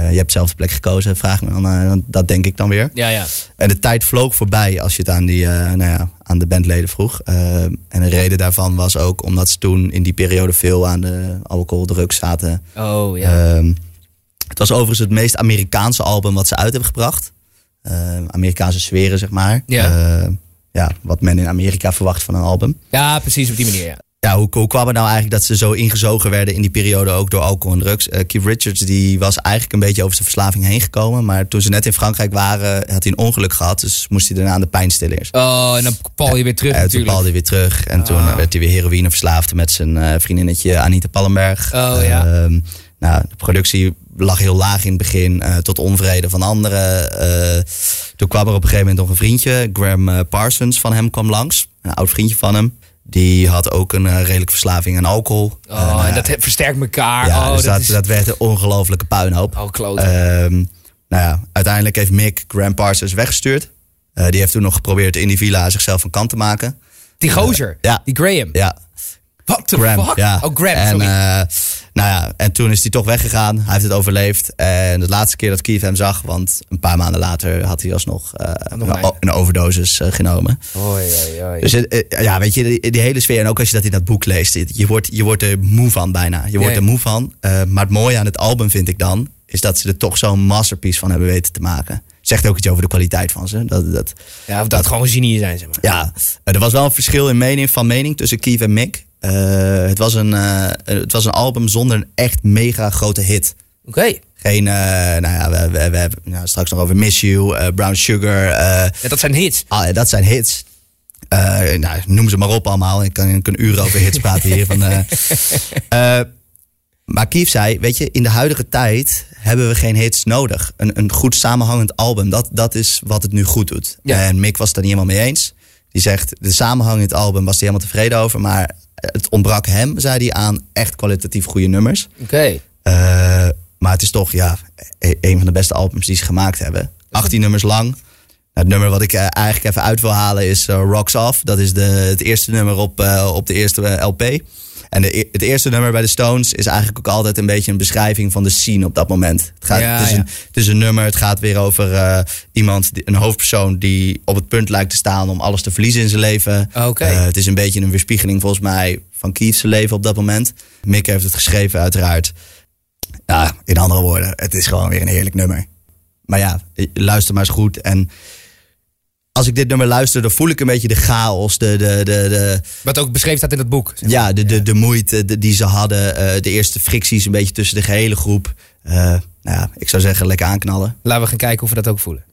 je hebt zelf de plek gekozen, vraag me dan, dat denk ik dan weer. ja, ja. En de tijd vloog voorbij als je het aan, die, nou ja, aan de bandleden vroeg. En een reden daarvan was ook omdat ze toen in die periode veel aan de alcohol, drugs zaten. Oh ja. Ehm, het was overigens het meest Amerikaanse album wat ze uit hebben gebracht. Ehm, Amerikaanse sferen, zeg maar. Ja. Ehm, ja, wat men in Amerika verwacht van een album. ja, precies op die manier. Ja. Ja, hoe, hoe kwam het nou eigenlijk dat ze zo ingezogen werden in die periode ook door alcohol en drugs? Eh, Keith Richards die was eigenlijk een beetje over zijn verslaving heen gekomen. Maar toen ze net in Frankrijk waren, had hij een ongeluk gehad. Dus moest hij daarna aan de pijnstillers. Oh, en dan pal je weer terug toen natuurlijk. balde hij weer terug. En toen Ah. werd hij weer heroïne verslaafd met zijn eh, vriendinnetje Anita Pallenberg. Oh, ja. Ehm, nou, de productie lag heel laag in het begin, eh, tot onvrede van anderen. Eh, toen kwam er op een gegeven moment nog een vriendje, Graham eh, Parsons, van hem kwam langs. Een oud vriendje van hem. Die had ook een eh, redelijke verslaving aan alcohol. Oh, en dat versterkt elkaar. ja, oh, dus dat, is... dat werd een ongelofelijke puinhoop. Oh, klote. Ehm, nou ja, uiteindelijk heeft Mick Graham Parsons weggestuurd. Die heeft toen nog geprobeerd in die villa zichzelf van kant te maken. die gozer. ja. Die Graham. Ja, What the Graham. fuck? Ja. Oh, Graham, en, sorry. Nou ja, en toen is hij toch weggegaan. Hij heeft het overleefd. En de laatste keer dat Keith hem zag, want een paar maanden later had hij alsnog eh, een, overdosis eh, genomen. Oei, oei, oei. Dus eh, ja, weet je, die, die hele sfeer. En ook als je dat in dat boek leest, je wordt, je wordt er moe van bijna. Je wordt er moe van. Maar het mooie aan het album vind ik dan, is dat ze er toch zo'n masterpiece van hebben weten te maken. Zegt ook iets over de kwaliteit van ze. Dat, dat, ja, of dat gewoon genieën zijn, zeg maar. ja, er was wel een verschil in mening, van mening tussen Keith en Mick. Eh, het, was een, eh, het was een album zonder een echt mega grote hit. Oké. Geen, eh, nou ja, we, we, we hebben nou, straks nog over Miss You, Brown Sugar. Ja, dat zijn hits. ah, dat zijn hits. Nou, noem ze maar op allemaal. Ik kan, ik kan uren over hits praten hier. Van, maar Keith zei, weet je, in de huidige tijd hebben we geen hits nodig. Een, een goed samenhangend album, dat, dat is wat het nu goed doet. Ja. En Mick was het er niet helemaal mee eens. Die zegt, de samenhang in het album was hij helemaal tevreden over. Maar het ontbrak hem, zei hij, aan echt kwalitatief goede nummers. Oké. Eh, maar het is toch ja, e- een van de beste albums die ze gemaakt hebben. 18 nummers lang. Nou, het nummer wat ik eh, eigenlijk even uit wil halen is eh, Rocks Off. Dat is de, het eerste nummer op, op de eerste LP. En de, e- het eerste nummer bij de Stones is eigenlijk ook altijd een beetje een beschrijving van de scene op dat moment. Het, gaat, Ja, het, is, ja. een, het is een nummer, het gaat weer over eh, iemand, die- een hoofdpersoon die op het punt lijkt te staan om alles te verliezen in zijn leven. Eh, het is een beetje een weerspiegeling volgens mij van Keith's leven op dat moment. Mick heeft het geschreven uiteraard. Ja, in andere woorden, het is gewoon weer een heerlijk nummer. Maar ja, luister maar eens goed. En als ik dit nummer luister, dan voel ik een beetje de chaos, de, de, de, de, Wat ook beschreven staat in het boek. ja, de, de, de moeite de- die ze hadden. eh, de eerste fricties een beetje tussen de gehele groep. Eh, nou ja, ik zou zeggen, lekker aanknallen. Laten we gaan kijken of we dat ook voelen.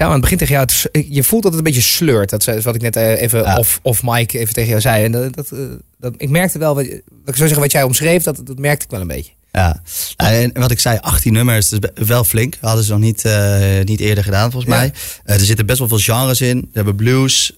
Zou aan het begin tegen jou... Je voelt dat het een beetje sleurt. Dat is wat ik net eh, even Ja. of, of Mike even tegen jou zei. En dat, dat, eh, dat, ik merkte wel... Wat, ik zou zeggen, wat jij omschreef, dat, dat merkte ik wel een beetje. Ja. En wat ik zei, 18 nummers, dat is wel flink. Hadden ze nog niet, eh, niet eerder gedaan, volgens Ja. mij. Er zitten best wel veel genres in. Ze hebben blues,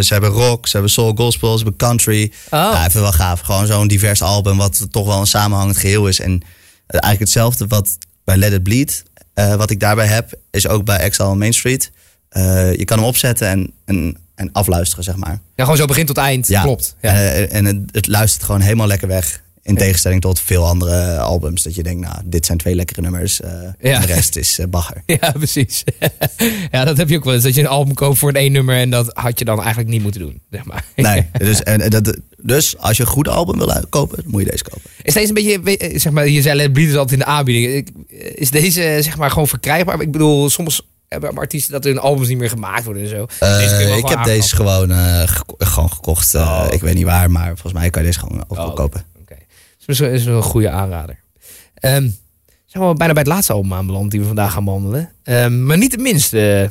ze hebben rock, ze hebben soul gospel, ze hebben country. Oh. Ja, het wel gaaf. Gewoon zo'n divers album, wat toch wel een samenhangend geheel is. En eigenlijk hetzelfde wat bij Let It Bleed, eh, wat ik daarbij heb, is ook bij on Main Street. Eh, je kan hem opzetten en, en en afluisteren, zeg maar. Ja, gewoon zo begin tot eind. Ja. Klopt. Ja. Eh, en het, het luistert gewoon helemaal lekker weg. In tegenstelling tot veel andere albums. Dat je denkt, nou, dit zijn twee lekkere nummers. eh, Ja. En de rest is eh, bagger. Ja, precies. ja, dat heb je ook wel eens. Dat je een album koopt voor een één nummer en dat had je dan eigenlijk niet moeten doen. Zeg maar. Nee, dus, en, en dat, dus als je een goed album wil kopen, moet je deze kopen. Is deze een beetje, eh, zeg maar, je zei Bleed is altijd in de aanbieding. Is deze zeg maar gewoon verkrijgbaar? Ik bedoel, soms hebben artiesten dat hun albums niet meer gemaakt worden en zo. Ik heb deze gewoon, geko- gewoon gekocht. Oh. Ik weet niet waar, maar volgens mij kan je deze gewoon overal Oh, kopen. Dus dat is wel een goede aanrader. Ehm zijn we bijna bij het laatste album aanbeland die we vandaag gaan behandelen. Ehm, maar niet het minste.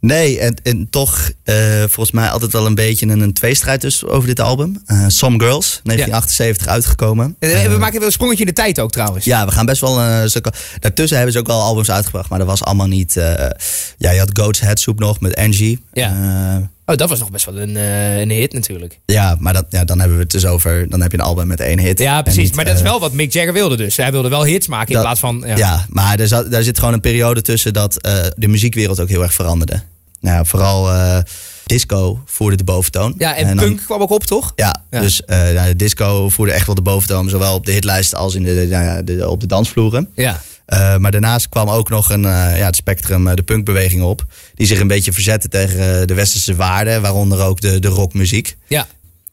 Nee, en, en toch eh, volgens mij altijd wel een beetje een, een tweestrijd dus over dit album. Eh, Some Girls, 1978 uitgekomen. Eh, Eh, we maken wel een sprongetje in de tijd ook trouwens. Ja, we gaan best wel een stuk. Daartussen hebben ze ook wel albums uitgebracht, maar dat was allemaal niet. eh, ja, je had Goat's Head Soup nog met Angie. Ja. Oh, dat was nog best wel een, eh, een hit natuurlijk. ja, maar dat, ja, dan hebben we het dus over. Dan heb je een album met één hit. Ja, precies. niet, maar dat is eh, wel wat Mick Jagger wilde dus. Hij wilde wel hits maken in plaats van... Ja. Ja, maar er zat, daar zit gewoon een periode tussen dat eh, de muziekwereld ook heel erg veranderde. Nou, ja, vooral eh, disco voerde de boventoon. Ja, en, dan- punk kwam ook op, toch? Ja, Ja. dus nou, disco voerde echt wel de boventoon. Zowel op de hitlijst als in de, de- nou ja, de- op de dansvloeren. Ja. Eh, maar daarnaast kwam ook nog een, eh, ja, het spectrum, eh, de punkbeweging op. Die zich een beetje verzette tegen de westerse waarden. Waaronder ook de, de rockmuziek. Ja.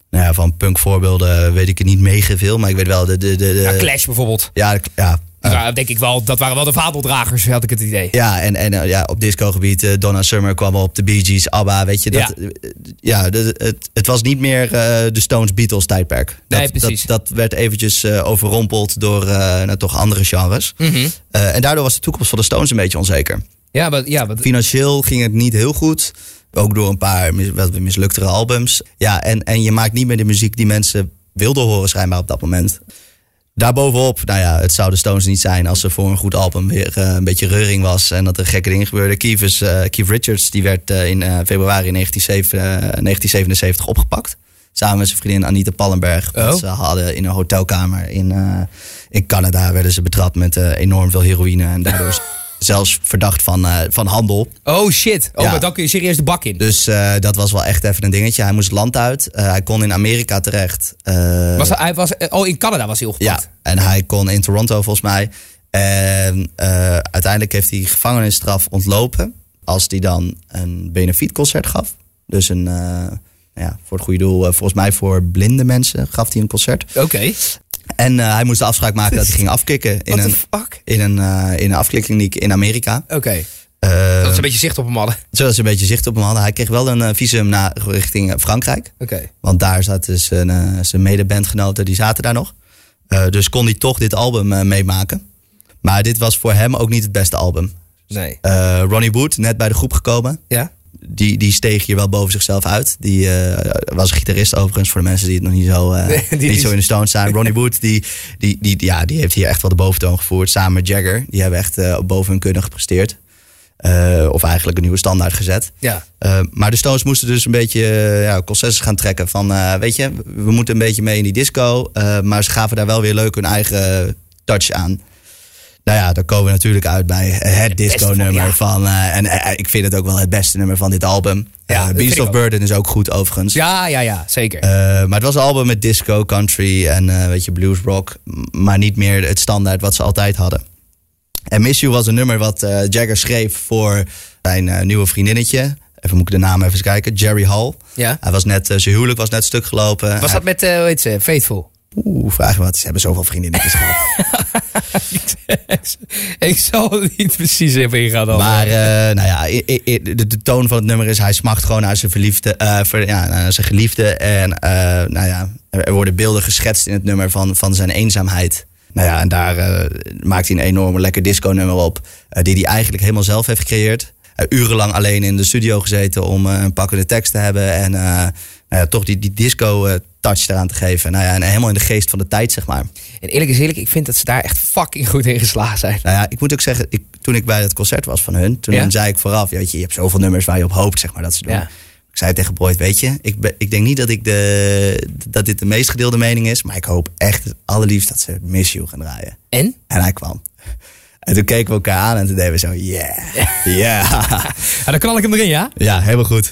Nou ja, van punkvoorbeelden weet ik er niet mega veel. Maar ik weet wel de... de, de, de ja, Clash bijvoorbeeld. Ja, ja, Ja, denk ik wel, dat waren wel de vadeldragers, had ik het idee. Ja, en, en eh, ja, op discogebied, eh, Donna Summer kwam op de Bee Gees, ABBA, weet je. Dat, Ja. ja, de- het, het was niet meer eh, de Stones Beatles tijdperk. Dat, Nee, precies. Dat, dat werd eventjes eh, overrompeld door eh, nou, toch andere genres. Mhm. Eh, en daardoor was de toekomst van de Stones een beetje onzeker. Ja, maar, ja, Financieel ging het niet heel goed. Ook door een paar mis, wat misluktere albums. Ja, en, en je maakt niet meer de muziek die mensen wilden horen schijnbaar op dat moment. Daarbovenop, nou ja, het zou de Stones niet zijn als er voor een goed album weer eh, een beetje reuring was en dat er gekke dingen gebeurden. Keith, is, eh, Keith Richards die werd eh, in februari 1977, eh, 1977 opgepakt. Samen met zijn vriendin Anita Pallenberg. Oh. Ze hadden in een hotelkamer in, in Canada werden ze betrapt met enorm veel heroïne. En daardoor zelfs verdacht van, eh, van handel. Oh shit. Oh, Ja. maar dan kun je serieus de bak in. Dus eh, dat was wel echt even een dingetje. Hij moest het land uit. Eh, hij kon in Amerika terecht. Was, hij was, oh, in Canada was hij ja, opgepakt. en hij kon in Toronto volgens mij. En uiteindelijk heeft hij gevangenisstraf ontlopen. Als hij dan een benefietconcert gaf. Dus een, ja, voor het goede doel, volgens mij voor blinde mensen gaf hij een concert. Oké. En eh, hij moest de afspraak maken dat hij ging afkicken in een, fuck? in een, eh, in een afkikkliniek in Amerika. Oké. Eh, Dat ze een beetje zicht op hem hadden. zodat ze een beetje zicht op hem hadden. Hij kreeg wel een eh, visum naar richting Frankrijk. Oké. Want daar zaten zijn, zijn medebandgenoten, die zaten daar nog. Dus kon hij toch dit album meemaken. Maar dit was voor hem ook niet het beste album. Nee. Ronnie Wood, net bij de groep gekomen. Ja? Die, die steeg hier wel boven zichzelf uit. Die eh, was een gitarist overigens, voor de mensen die het nog niet zo, eh, Nee, die- niet zo in de Stones zijn. Ronnie Wood, die, die, die, ja, die heeft hier echt wel de boventoon gevoerd. Samen met Jagger. Die hebben echt eh, boven hun kunnen gepresteerd. Of eigenlijk een nieuwe standaard gezet. Ja. Maar de Stones moesten dus een beetje ja, concessies gaan trekken. Van, weet je, we moeten een beetje mee in die disco. Maar ze gaven daar wel weer leuk hun eigen touch aan. Nou ja, dan komen we natuurlijk uit bij het disco-nummer ja. van... Uh, en uh, ik vind het ook wel het beste nummer van dit album. Ja, uh, Beast of Burden is ook goed overigens. Ja, ja, ja, zeker. maar het was een album met disco, country en weet je, blues rock. Maar niet meer het standaard wat ze altijd hadden. En Miss You was een nummer wat Jagger schreef voor zijn nieuwe vriendinnetje. Even moet ik de naam even eens kijken. Jerry Hall. Ja. Hij was net, zijn huwelijk was net stuk gelopen. Was dat met, hoe heet ze, Faithful? Oeh, vraag me wat. Ze hebben zoveel vriendinnetjes gehad. ik zal niet precies even ingaan. Dan. Maar, uh, nou ja, de, de, toon van het nummer is... hij smacht gewoon naar zijn, verliefde, uh, ver, ja, naar zijn geliefde. En uh, nou ja, er worden beelden geschetst in het nummer van, van zijn eenzaamheid. Nou ja, en daar maakt hij een enorm lekker disco-nummer op. Die hij eigenlijk helemaal zelf heeft gecreëerd. Urenlang alleen in de studio gezeten om een pakkende tekst te hebben. En nou ja, toch die, die disco-touch eraan te geven. Nou ja, en helemaal in de geest van de tijd, zeg maar. En eerlijk is eerlijk, ik vind dat ze daar echt fucking goed in geslaagd zijn. Nou ja, ik moet ook zeggen, ik, toen ik bij het concert was van hun... toen Ja? zei ik vooraf, weet je, je hebt zoveel nummers waar je op hoopt, zeg maar, dat ze doen. Ja. Ik zei tegen Boyd, weet je, ik, ben, ik denk niet dat, ik de, dat dit de meest gedeelde mening is... maar ik hoop echt het allerliefst dat ze Miss You gaan draaien. En? En hij kwam. En toen keken we elkaar aan en toen deden we zo, yeah, yeah. Ja, dan knal ik hem erin, ja? Ja, helemaal goed.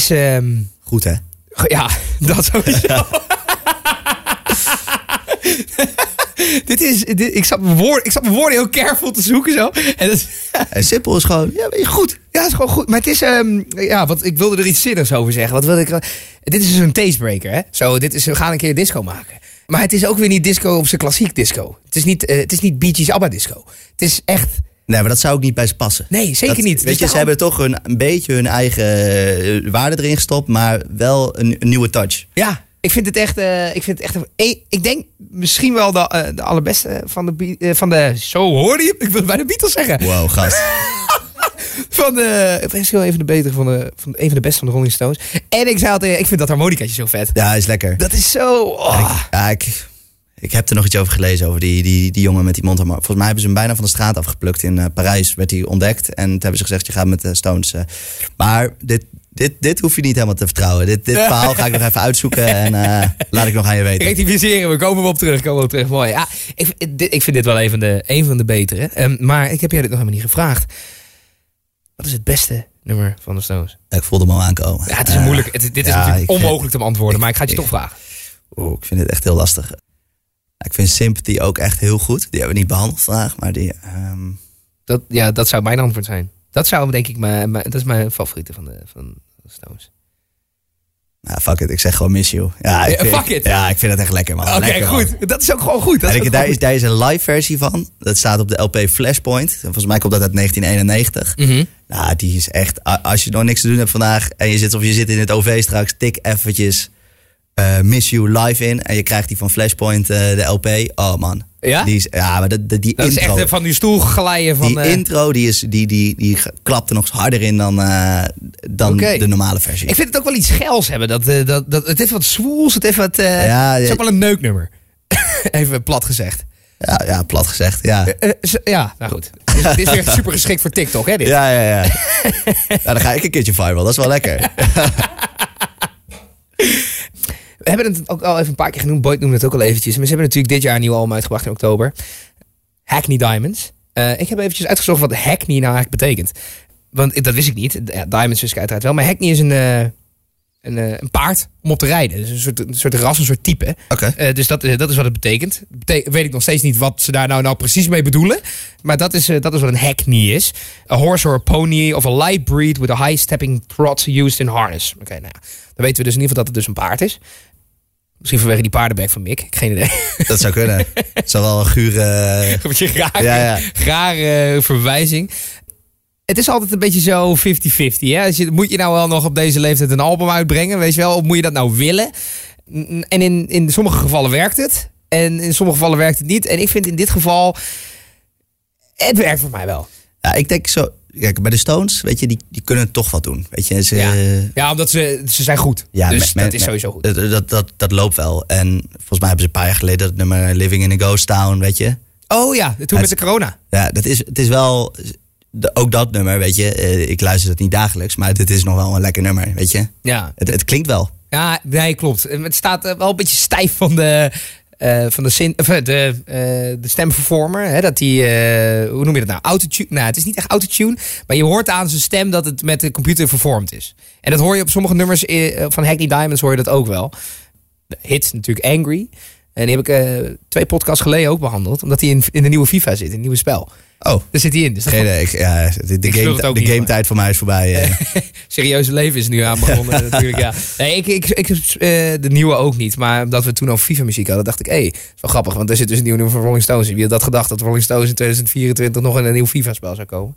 Is... ehm, Goed, hè? Ja, dat sowieso. dit is, dit, ik, zat mijn woorden, ik zat mijn woorden heel careful te zoeken zo. En dat, En simpel is gewoon, ja, weet je, goed. ja, het is gewoon goed. Maar het is, ehm, ja, wat, ik wilde er iets zinnigs over zeggen. Wat wilde ik, dit is dus een tastebreaker, hè? Zo, dit is, we gaan een keer disco maken. Maar het is ook weer niet disco op zijn klassiek disco. Het is niet, eh, het is niet Bee Gees ABBA disco. Het is echt, Nee, maar dat zou ook niet bij ze passen. nee, zeker Dat- niet. Weet Dus je, ze hebben toch een, een beetje hun eigen eh, waarde erin gestopt, maar wel een, een nieuwe touch. Ja, ik vind het echt. eh, ik vind het echt. een- ik, denk misschien wel de, eh, de allerbeste van de, eh, van de. Zo hoorde je. Ik wil bij de Beatles zeggen. Wow, gast. Van de. Misschien wel even de betere van de. Van een van de beste van de Rolling Stones. En ik zei altijd. Ik vind dat harmonicaatje zo vet. Ja, is lekker. Dat is zo. oh. Ja, ik, ik heb er nog iets over gelezen, over die, die, die jongen met die mondharmonica. Volgens mij hebben ze hem bijna van de straat afgeplukt. In eh, Parijs werd hij ontdekt. En toen hebben ze gezegd, je gaat met de Stones. eh. Maar dit, dit, dit hoef je niet helemaal te vertrouwen. Dit, dit verhaal ga ik nog even uitzoeken en eh, laat ik nog aan je weten. Rectificeren, we komen op terug. Komen we op terug. Mooi. Ja, ik, vind- dit- ik vind dit wel een van de, een van de betere. Ehm, maar ik heb jij dit nog helemaal niet gevraagd. Wat is het beste nummer van de Stones? Ik voelde hem al aankomen. Ja, het is Eh, moeilijk. Het, dit is ja, natuurlijk ik vind- onmogelijk te beantwoorden. Maar ik ga het je ik- toch vragen. Oeh, ik vind het echt heel lastig. Ik vind Sympathy ook echt heel goed. Die hebben we niet behandeld vandaag, maar die... ehm, Dat, ja, dat zou mijn antwoord zijn. Dat zou denk ik mijn, mijn- dat is mijn favoriete van de, van de Stones. nou, fuck it, ik zeg gewoon Miss You. Ja, ik Ja, vind, fuck it. Ja, ik vind het echt lekker, man. Oké, man. goed. Dat is ook gewoon goed. Dat En is ik, ook daar, is, daar is een live versie van. Dat staat op de LP Flashpoint. En Volgens mij komt dat uit 1991. goed. Mhm. Nou, die is echt... Als je nog niks te doen hebt vandaag... en je zit of je zit in het OV straks... tik eventjes eh, Miss You live in... en je krijgt die van Flashpoint, eh, de LP. Oh man. Ja? Die is, ja, maar dat, dat- die Dat is echt van die stoel glijden van... die eh, intro die, is, die, die, die klapte nog harder in dan, dan de normale versie. ik vind het ook wel iets geils hebben. Dat, dat, dat, het heeft wat zwoels. Het heeft wat... Ja, het is ook wel een neuknummer. Even plat gezegd. Ja, ja, plat gezegd. Ja, ja, nou goed. Dit is, dit is weer super geschikt voor TikTok, hè? Dit? ja, ja. ja. nou, dan ga ik een keertje viral. Dat is wel lekker. We hebben het ook al even een paar keer genoemd. Boyd noemde het ook al eventjes. Maar ze hebben natuurlijk dit jaar een nieuw album uitgebracht in oktober. Hackney Diamonds. Eh, ik heb eventjes uitgezocht wat Hackney nou eigenlijk betekent. Want dat wist ik niet. Ja, Diamonds wist ik uiteraard wel. Maar Hackney is een, eh, een, eh, een paard om op te rijden. Dus een soort, een soort ras, een soort type. Eh, dus dat, dat is wat het betekent. Bete- weet ik nog steeds niet wat ze daar nou, nou precies mee bedoelen. Maar dat is, dat is wat een hackney is. A horse or a pony of a light breed with a high stepping trot used in harness. Oké, nou ja. Dan weten we dus in ieder geval dat het dus een paard is. Misschien vanwege die paardenbek van Mick. Geen idee. Dat zou kunnen. Het zou wel een gure... Een beetje rare, Ja, ja. rare eh, verwijzing. Het is altijd een beetje zo 50-50. Hè? Als je, moet je nou wel nog op deze leeftijd een album uitbrengen? Weet je wel? Of moet je dat nou willen? En in, in sommige gevallen werkt het. En in sommige gevallen werkt het niet. En ik vind in dit geval... Het werkt voor mij wel. Ja, ik denk zo... Kijk, bij de Stones, weet je, die, die kunnen toch wat doen. Weet je, ze... Ja, ja omdat ze, ze zijn goed. Ja, dus dat is sowieso goed. Dat, dat, dat, dat loopt wel. En volgens mij hebben ze een paar jaar geleden dat nummer Living in a Ghost Town, weet je. Oh ja, toen met de corona. Ja, dat is, het is wel... de- ook dat nummer, weet je. eh, ik luister het niet dagelijks, maar dit is nog wel een lekker nummer, weet je. Ja, Het, het klinkt wel. Ja, nee, klopt. Het staat eh, wel een beetje stijf van de, eh, van de, eh, de, eh, de stemvervormer. Hè, dat die, hoe noem je dat nou? Autotune. Nou, het is niet echt autotune. Maar je hoort aan zijn stem dat het met de computer vervormd is. En dat hoor je op sommige nummers van Hackney Diamonds hoor je dat ook wel. De hit natuurlijk Angry. En die heb ik eh, twee podcasts geleden ook behandeld. Omdat hij in, in de nieuwe FIFA zit, in het nieuwe spel. Oh, Daar zit hij in. Dus. Ik, ja, de, game, de game tijd voor mij is voorbij. eh. serieuze leven is nu aan begonnen natuurlijk, ja. Nee, ik, ik, ik, eh, de nieuwe ook niet. Maar omdat we toen over FIFA-muziek hadden, dacht ik... hé, hey, is wel grappig, want er zit dus een nieuw nummer van Rolling Stones in. Wie had dat gedacht, dat Rolling Stones in 2024 nog in een nieuw FIFA-spel zou komen?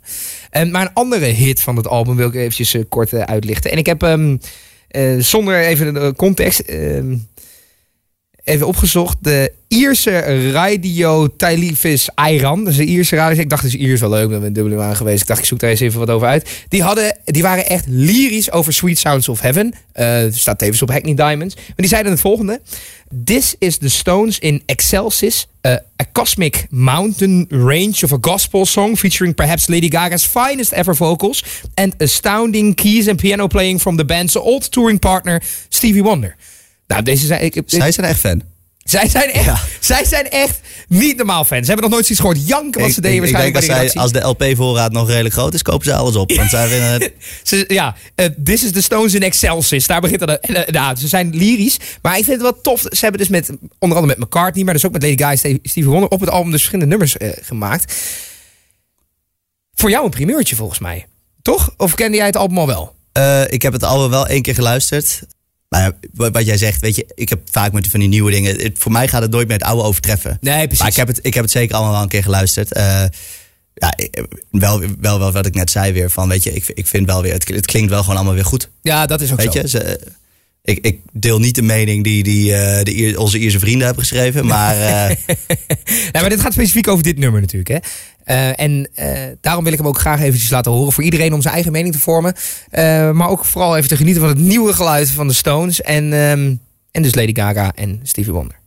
En, maar een andere hit van het album wil ik eventjes kort uitlichten. En ik heb, ehm, eh, zonder even de context... ehm, even opgezocht. De Ierse Radio Televis Iran. Is de Ierse radio. Ik dacht, is Iers wel leuk. Ik ben dubbele aan geweest. Ik dacht, ik zoek daar eens even wat over uit. Die, hadden, die waren echt lyrisch over Sweet Sounds of Heaven. Eh, staat tevens op Hackney Diamonds. Maar die zeiden het volgende. This is the Stones in Excelsis. uh, a cosmic mountain range of a gospel song featuring perhaps Lady Gaga's finest ever vocals and astounding keys and piano playing from the band's old touring partner Stevie Wonder. Nou, deze zijn, ik, ik- Zij zijn echt fan. zij zijn echt, Ja. zij zijn echt niet normaal fans. Ze hebben nog nooit zoiets gehoord. Janken wat ze deden ik, ik waarschijnlijk denk als, bij de zij, als de LP-voorraad nog redelijk groot is, kopen ze alles op. Want zij vinden het... Ja, eh, This is the Stones in Excelsis. Daar begint het. Uh, nou, ze zijn lyrisch. Maar ik vind het wel tof. Ze hebben dus met, onder andere met McCartney, maar dus ook met Lady Gaga en Steve- Stevie Wonder op het album dus verschillende nummers eh, gemaakt. Voor jou een primeurtje volgens mij. Toch? Of kende jij het album al wel? Eh, ik heb het album wel één keer geluisterd. Maar wat jij zegt, weet je, ik heb vaak met van die nieuwe dingen. Het- voor mij gaat het nooit meer het oude overtreffen. Nee, precies. Maar ik heb het, ik heb het zeker allemaal wel een keer geluisterd. Eh, ja, ik- wel, wel, wel wat ik net zei weer. Van, weet je, ik, ik vind wel weer, het, het klinkt wel gewoon allemaal weer goed. Ja, dat is ook Weet zo. je, ze, ik, ik deel niet de mening die, die eh, de, onze Ierse vrienden hebben geschreven. Maar Nee, maar dit gaat specifiek over dit nummer natuurlijk. Hè? Eh, en daarom wil ik hem ook graag eventjes laten horen. Voor iedereen om zijn eigen mening te vormen. Maar ook vooral even te genieten van het nieuwe geluid van de Stones. En, ehm, en dus Lady Gaga en Stevie Wonder.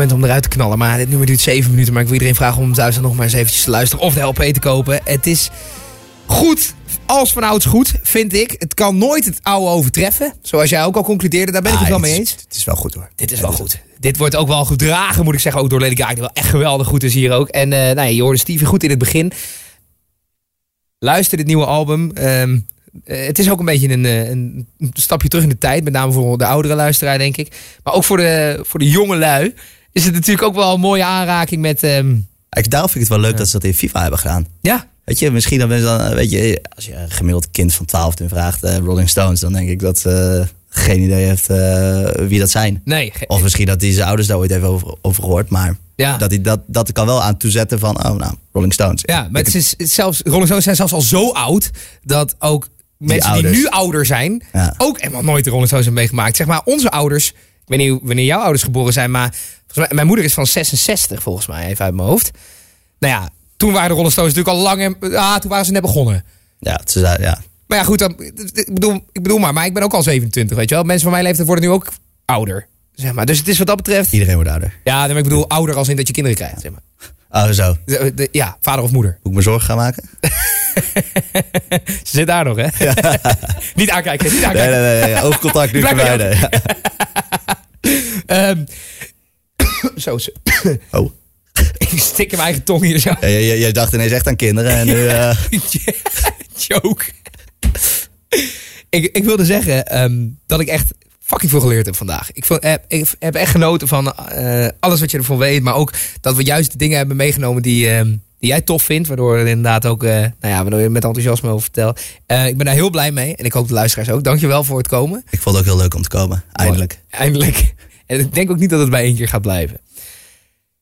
Moment om eruit te knallen. Maar dit nummer duurt 7 minuten. Maar ik wil iedereen vragen om thuis nog maar eens eventjes te luisteren. Of de LP te kopen. Het is goed. Als vanouds goed, vind ik. Het kan nooit het oude overtreffen. Zoals jij ook al concludeerde. Daar ben ik ah, het wel het mee eens. Het is wel goed hoor. Dit is wel goed. Dit wordt ook wel gedragen, moet ik zeggen. Ook door Lady Gaga. Die wel echt geweldig goed is hier ook. En eh nou ja, je hoorde Stevie goed in het begin. Luister dit nieuwe album. Ehm, Eh, het is ook een beetje een, eh, een, een stapje terug in de tijd. Met name voor de oudere luisteraar, denk ik. Maar ook voor de, voor de jonge lui is het natuurlijk ook wel een mooie aanraking met... Ik, daarom vind ik het wel leuk dat ze dat in FIFA hebben gedaan. ja, Weet je, misschien dan, mensen dan, eh, weet je, als je een gemiddeld kind van 12 toen vraagt, eh, Rolling Stones, dan denk ik dat ze geen idee heeft eh, wie dat zijn. nee. Of misschien dat hij zijn ouders daar ooit heeft over, over gehoord, maar Ja. dat, hij dat, dat kan wel aan toezetten van, oh nou, Rolling Stones. Ja, maar het is, zelfs, Rolling Stones zijn zelfs al zo oud dat ook mensen die nu ouder zijn, Ja. ook helemaal nooit de Rolling Stones hebben meegemaakt. Zeg maar, onze ouders, ik weet niet wanneer jouw ouders geboren zijn, maar mij, mijn moeder is van 66 volgens mij, even uit mijn hoofd. Nou ja, toen waren de Rolling Stones natuurlijk al lang, en- ah, toen waren ze net begonnen. Ja, ze zei, ja. Maar ja, goed, dan, ik, bedoel, ik bedoel maar, maar ik ben ook al 27, weet je wel. Mensen van mijn leeftijd worden nu ook ouder. Zeg maar. Dus het is wat dat betreft. iedereen wordt ouder. Ja, maar ik bedoel ouder als in dat je kinderen krijgt. Zeg maar. Oh zo, De- de- ja, vader of moeder. moet ik me zorgen gaan maken? Ze zit daar nog, hè? niet aankijken, niet Nee, aankijken. nee, nee, nee, oogcontact nu. Ja. Ehm, zo. Oh, ik stik in mijn eigen tong hier zo. Ja, je, je, je dacht ineens echt aan kinderen en nu... eh, Joke. ik, ik wilde zeggen ehm, dat ik echt fucking veel geleerd heb vandaag. Ik, vond, heb, ik heb echt genoten van eh, alles wat je ervan weet. Maar ook dat we juist de dingen hebben meegenomen die, ehm, die jij tof vindt. Waardoor er inderdaad ook eh, nou ja, waardoor je met enthousiasme over vertelt. Ik ben daar heel blij mee. En ik hoop de luisteraars ook. Dankjewel voor het komen. ik vond het ook heel leuk om te komen, eindelijk. Eindelijk. En ik denk ook niet dat het bij één keer gaat blijven.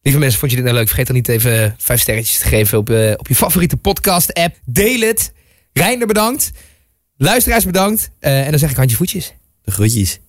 Lieve mensen, vond je dit nou leuk? Vergeet dan niet even vijf sterretjes te geven op, eh, op je favoriete podcast-app. Deel het. Reinder bedankt. Luisteraars bedankt. Eh, en dan zeg ik handje voetjes. De groetjes.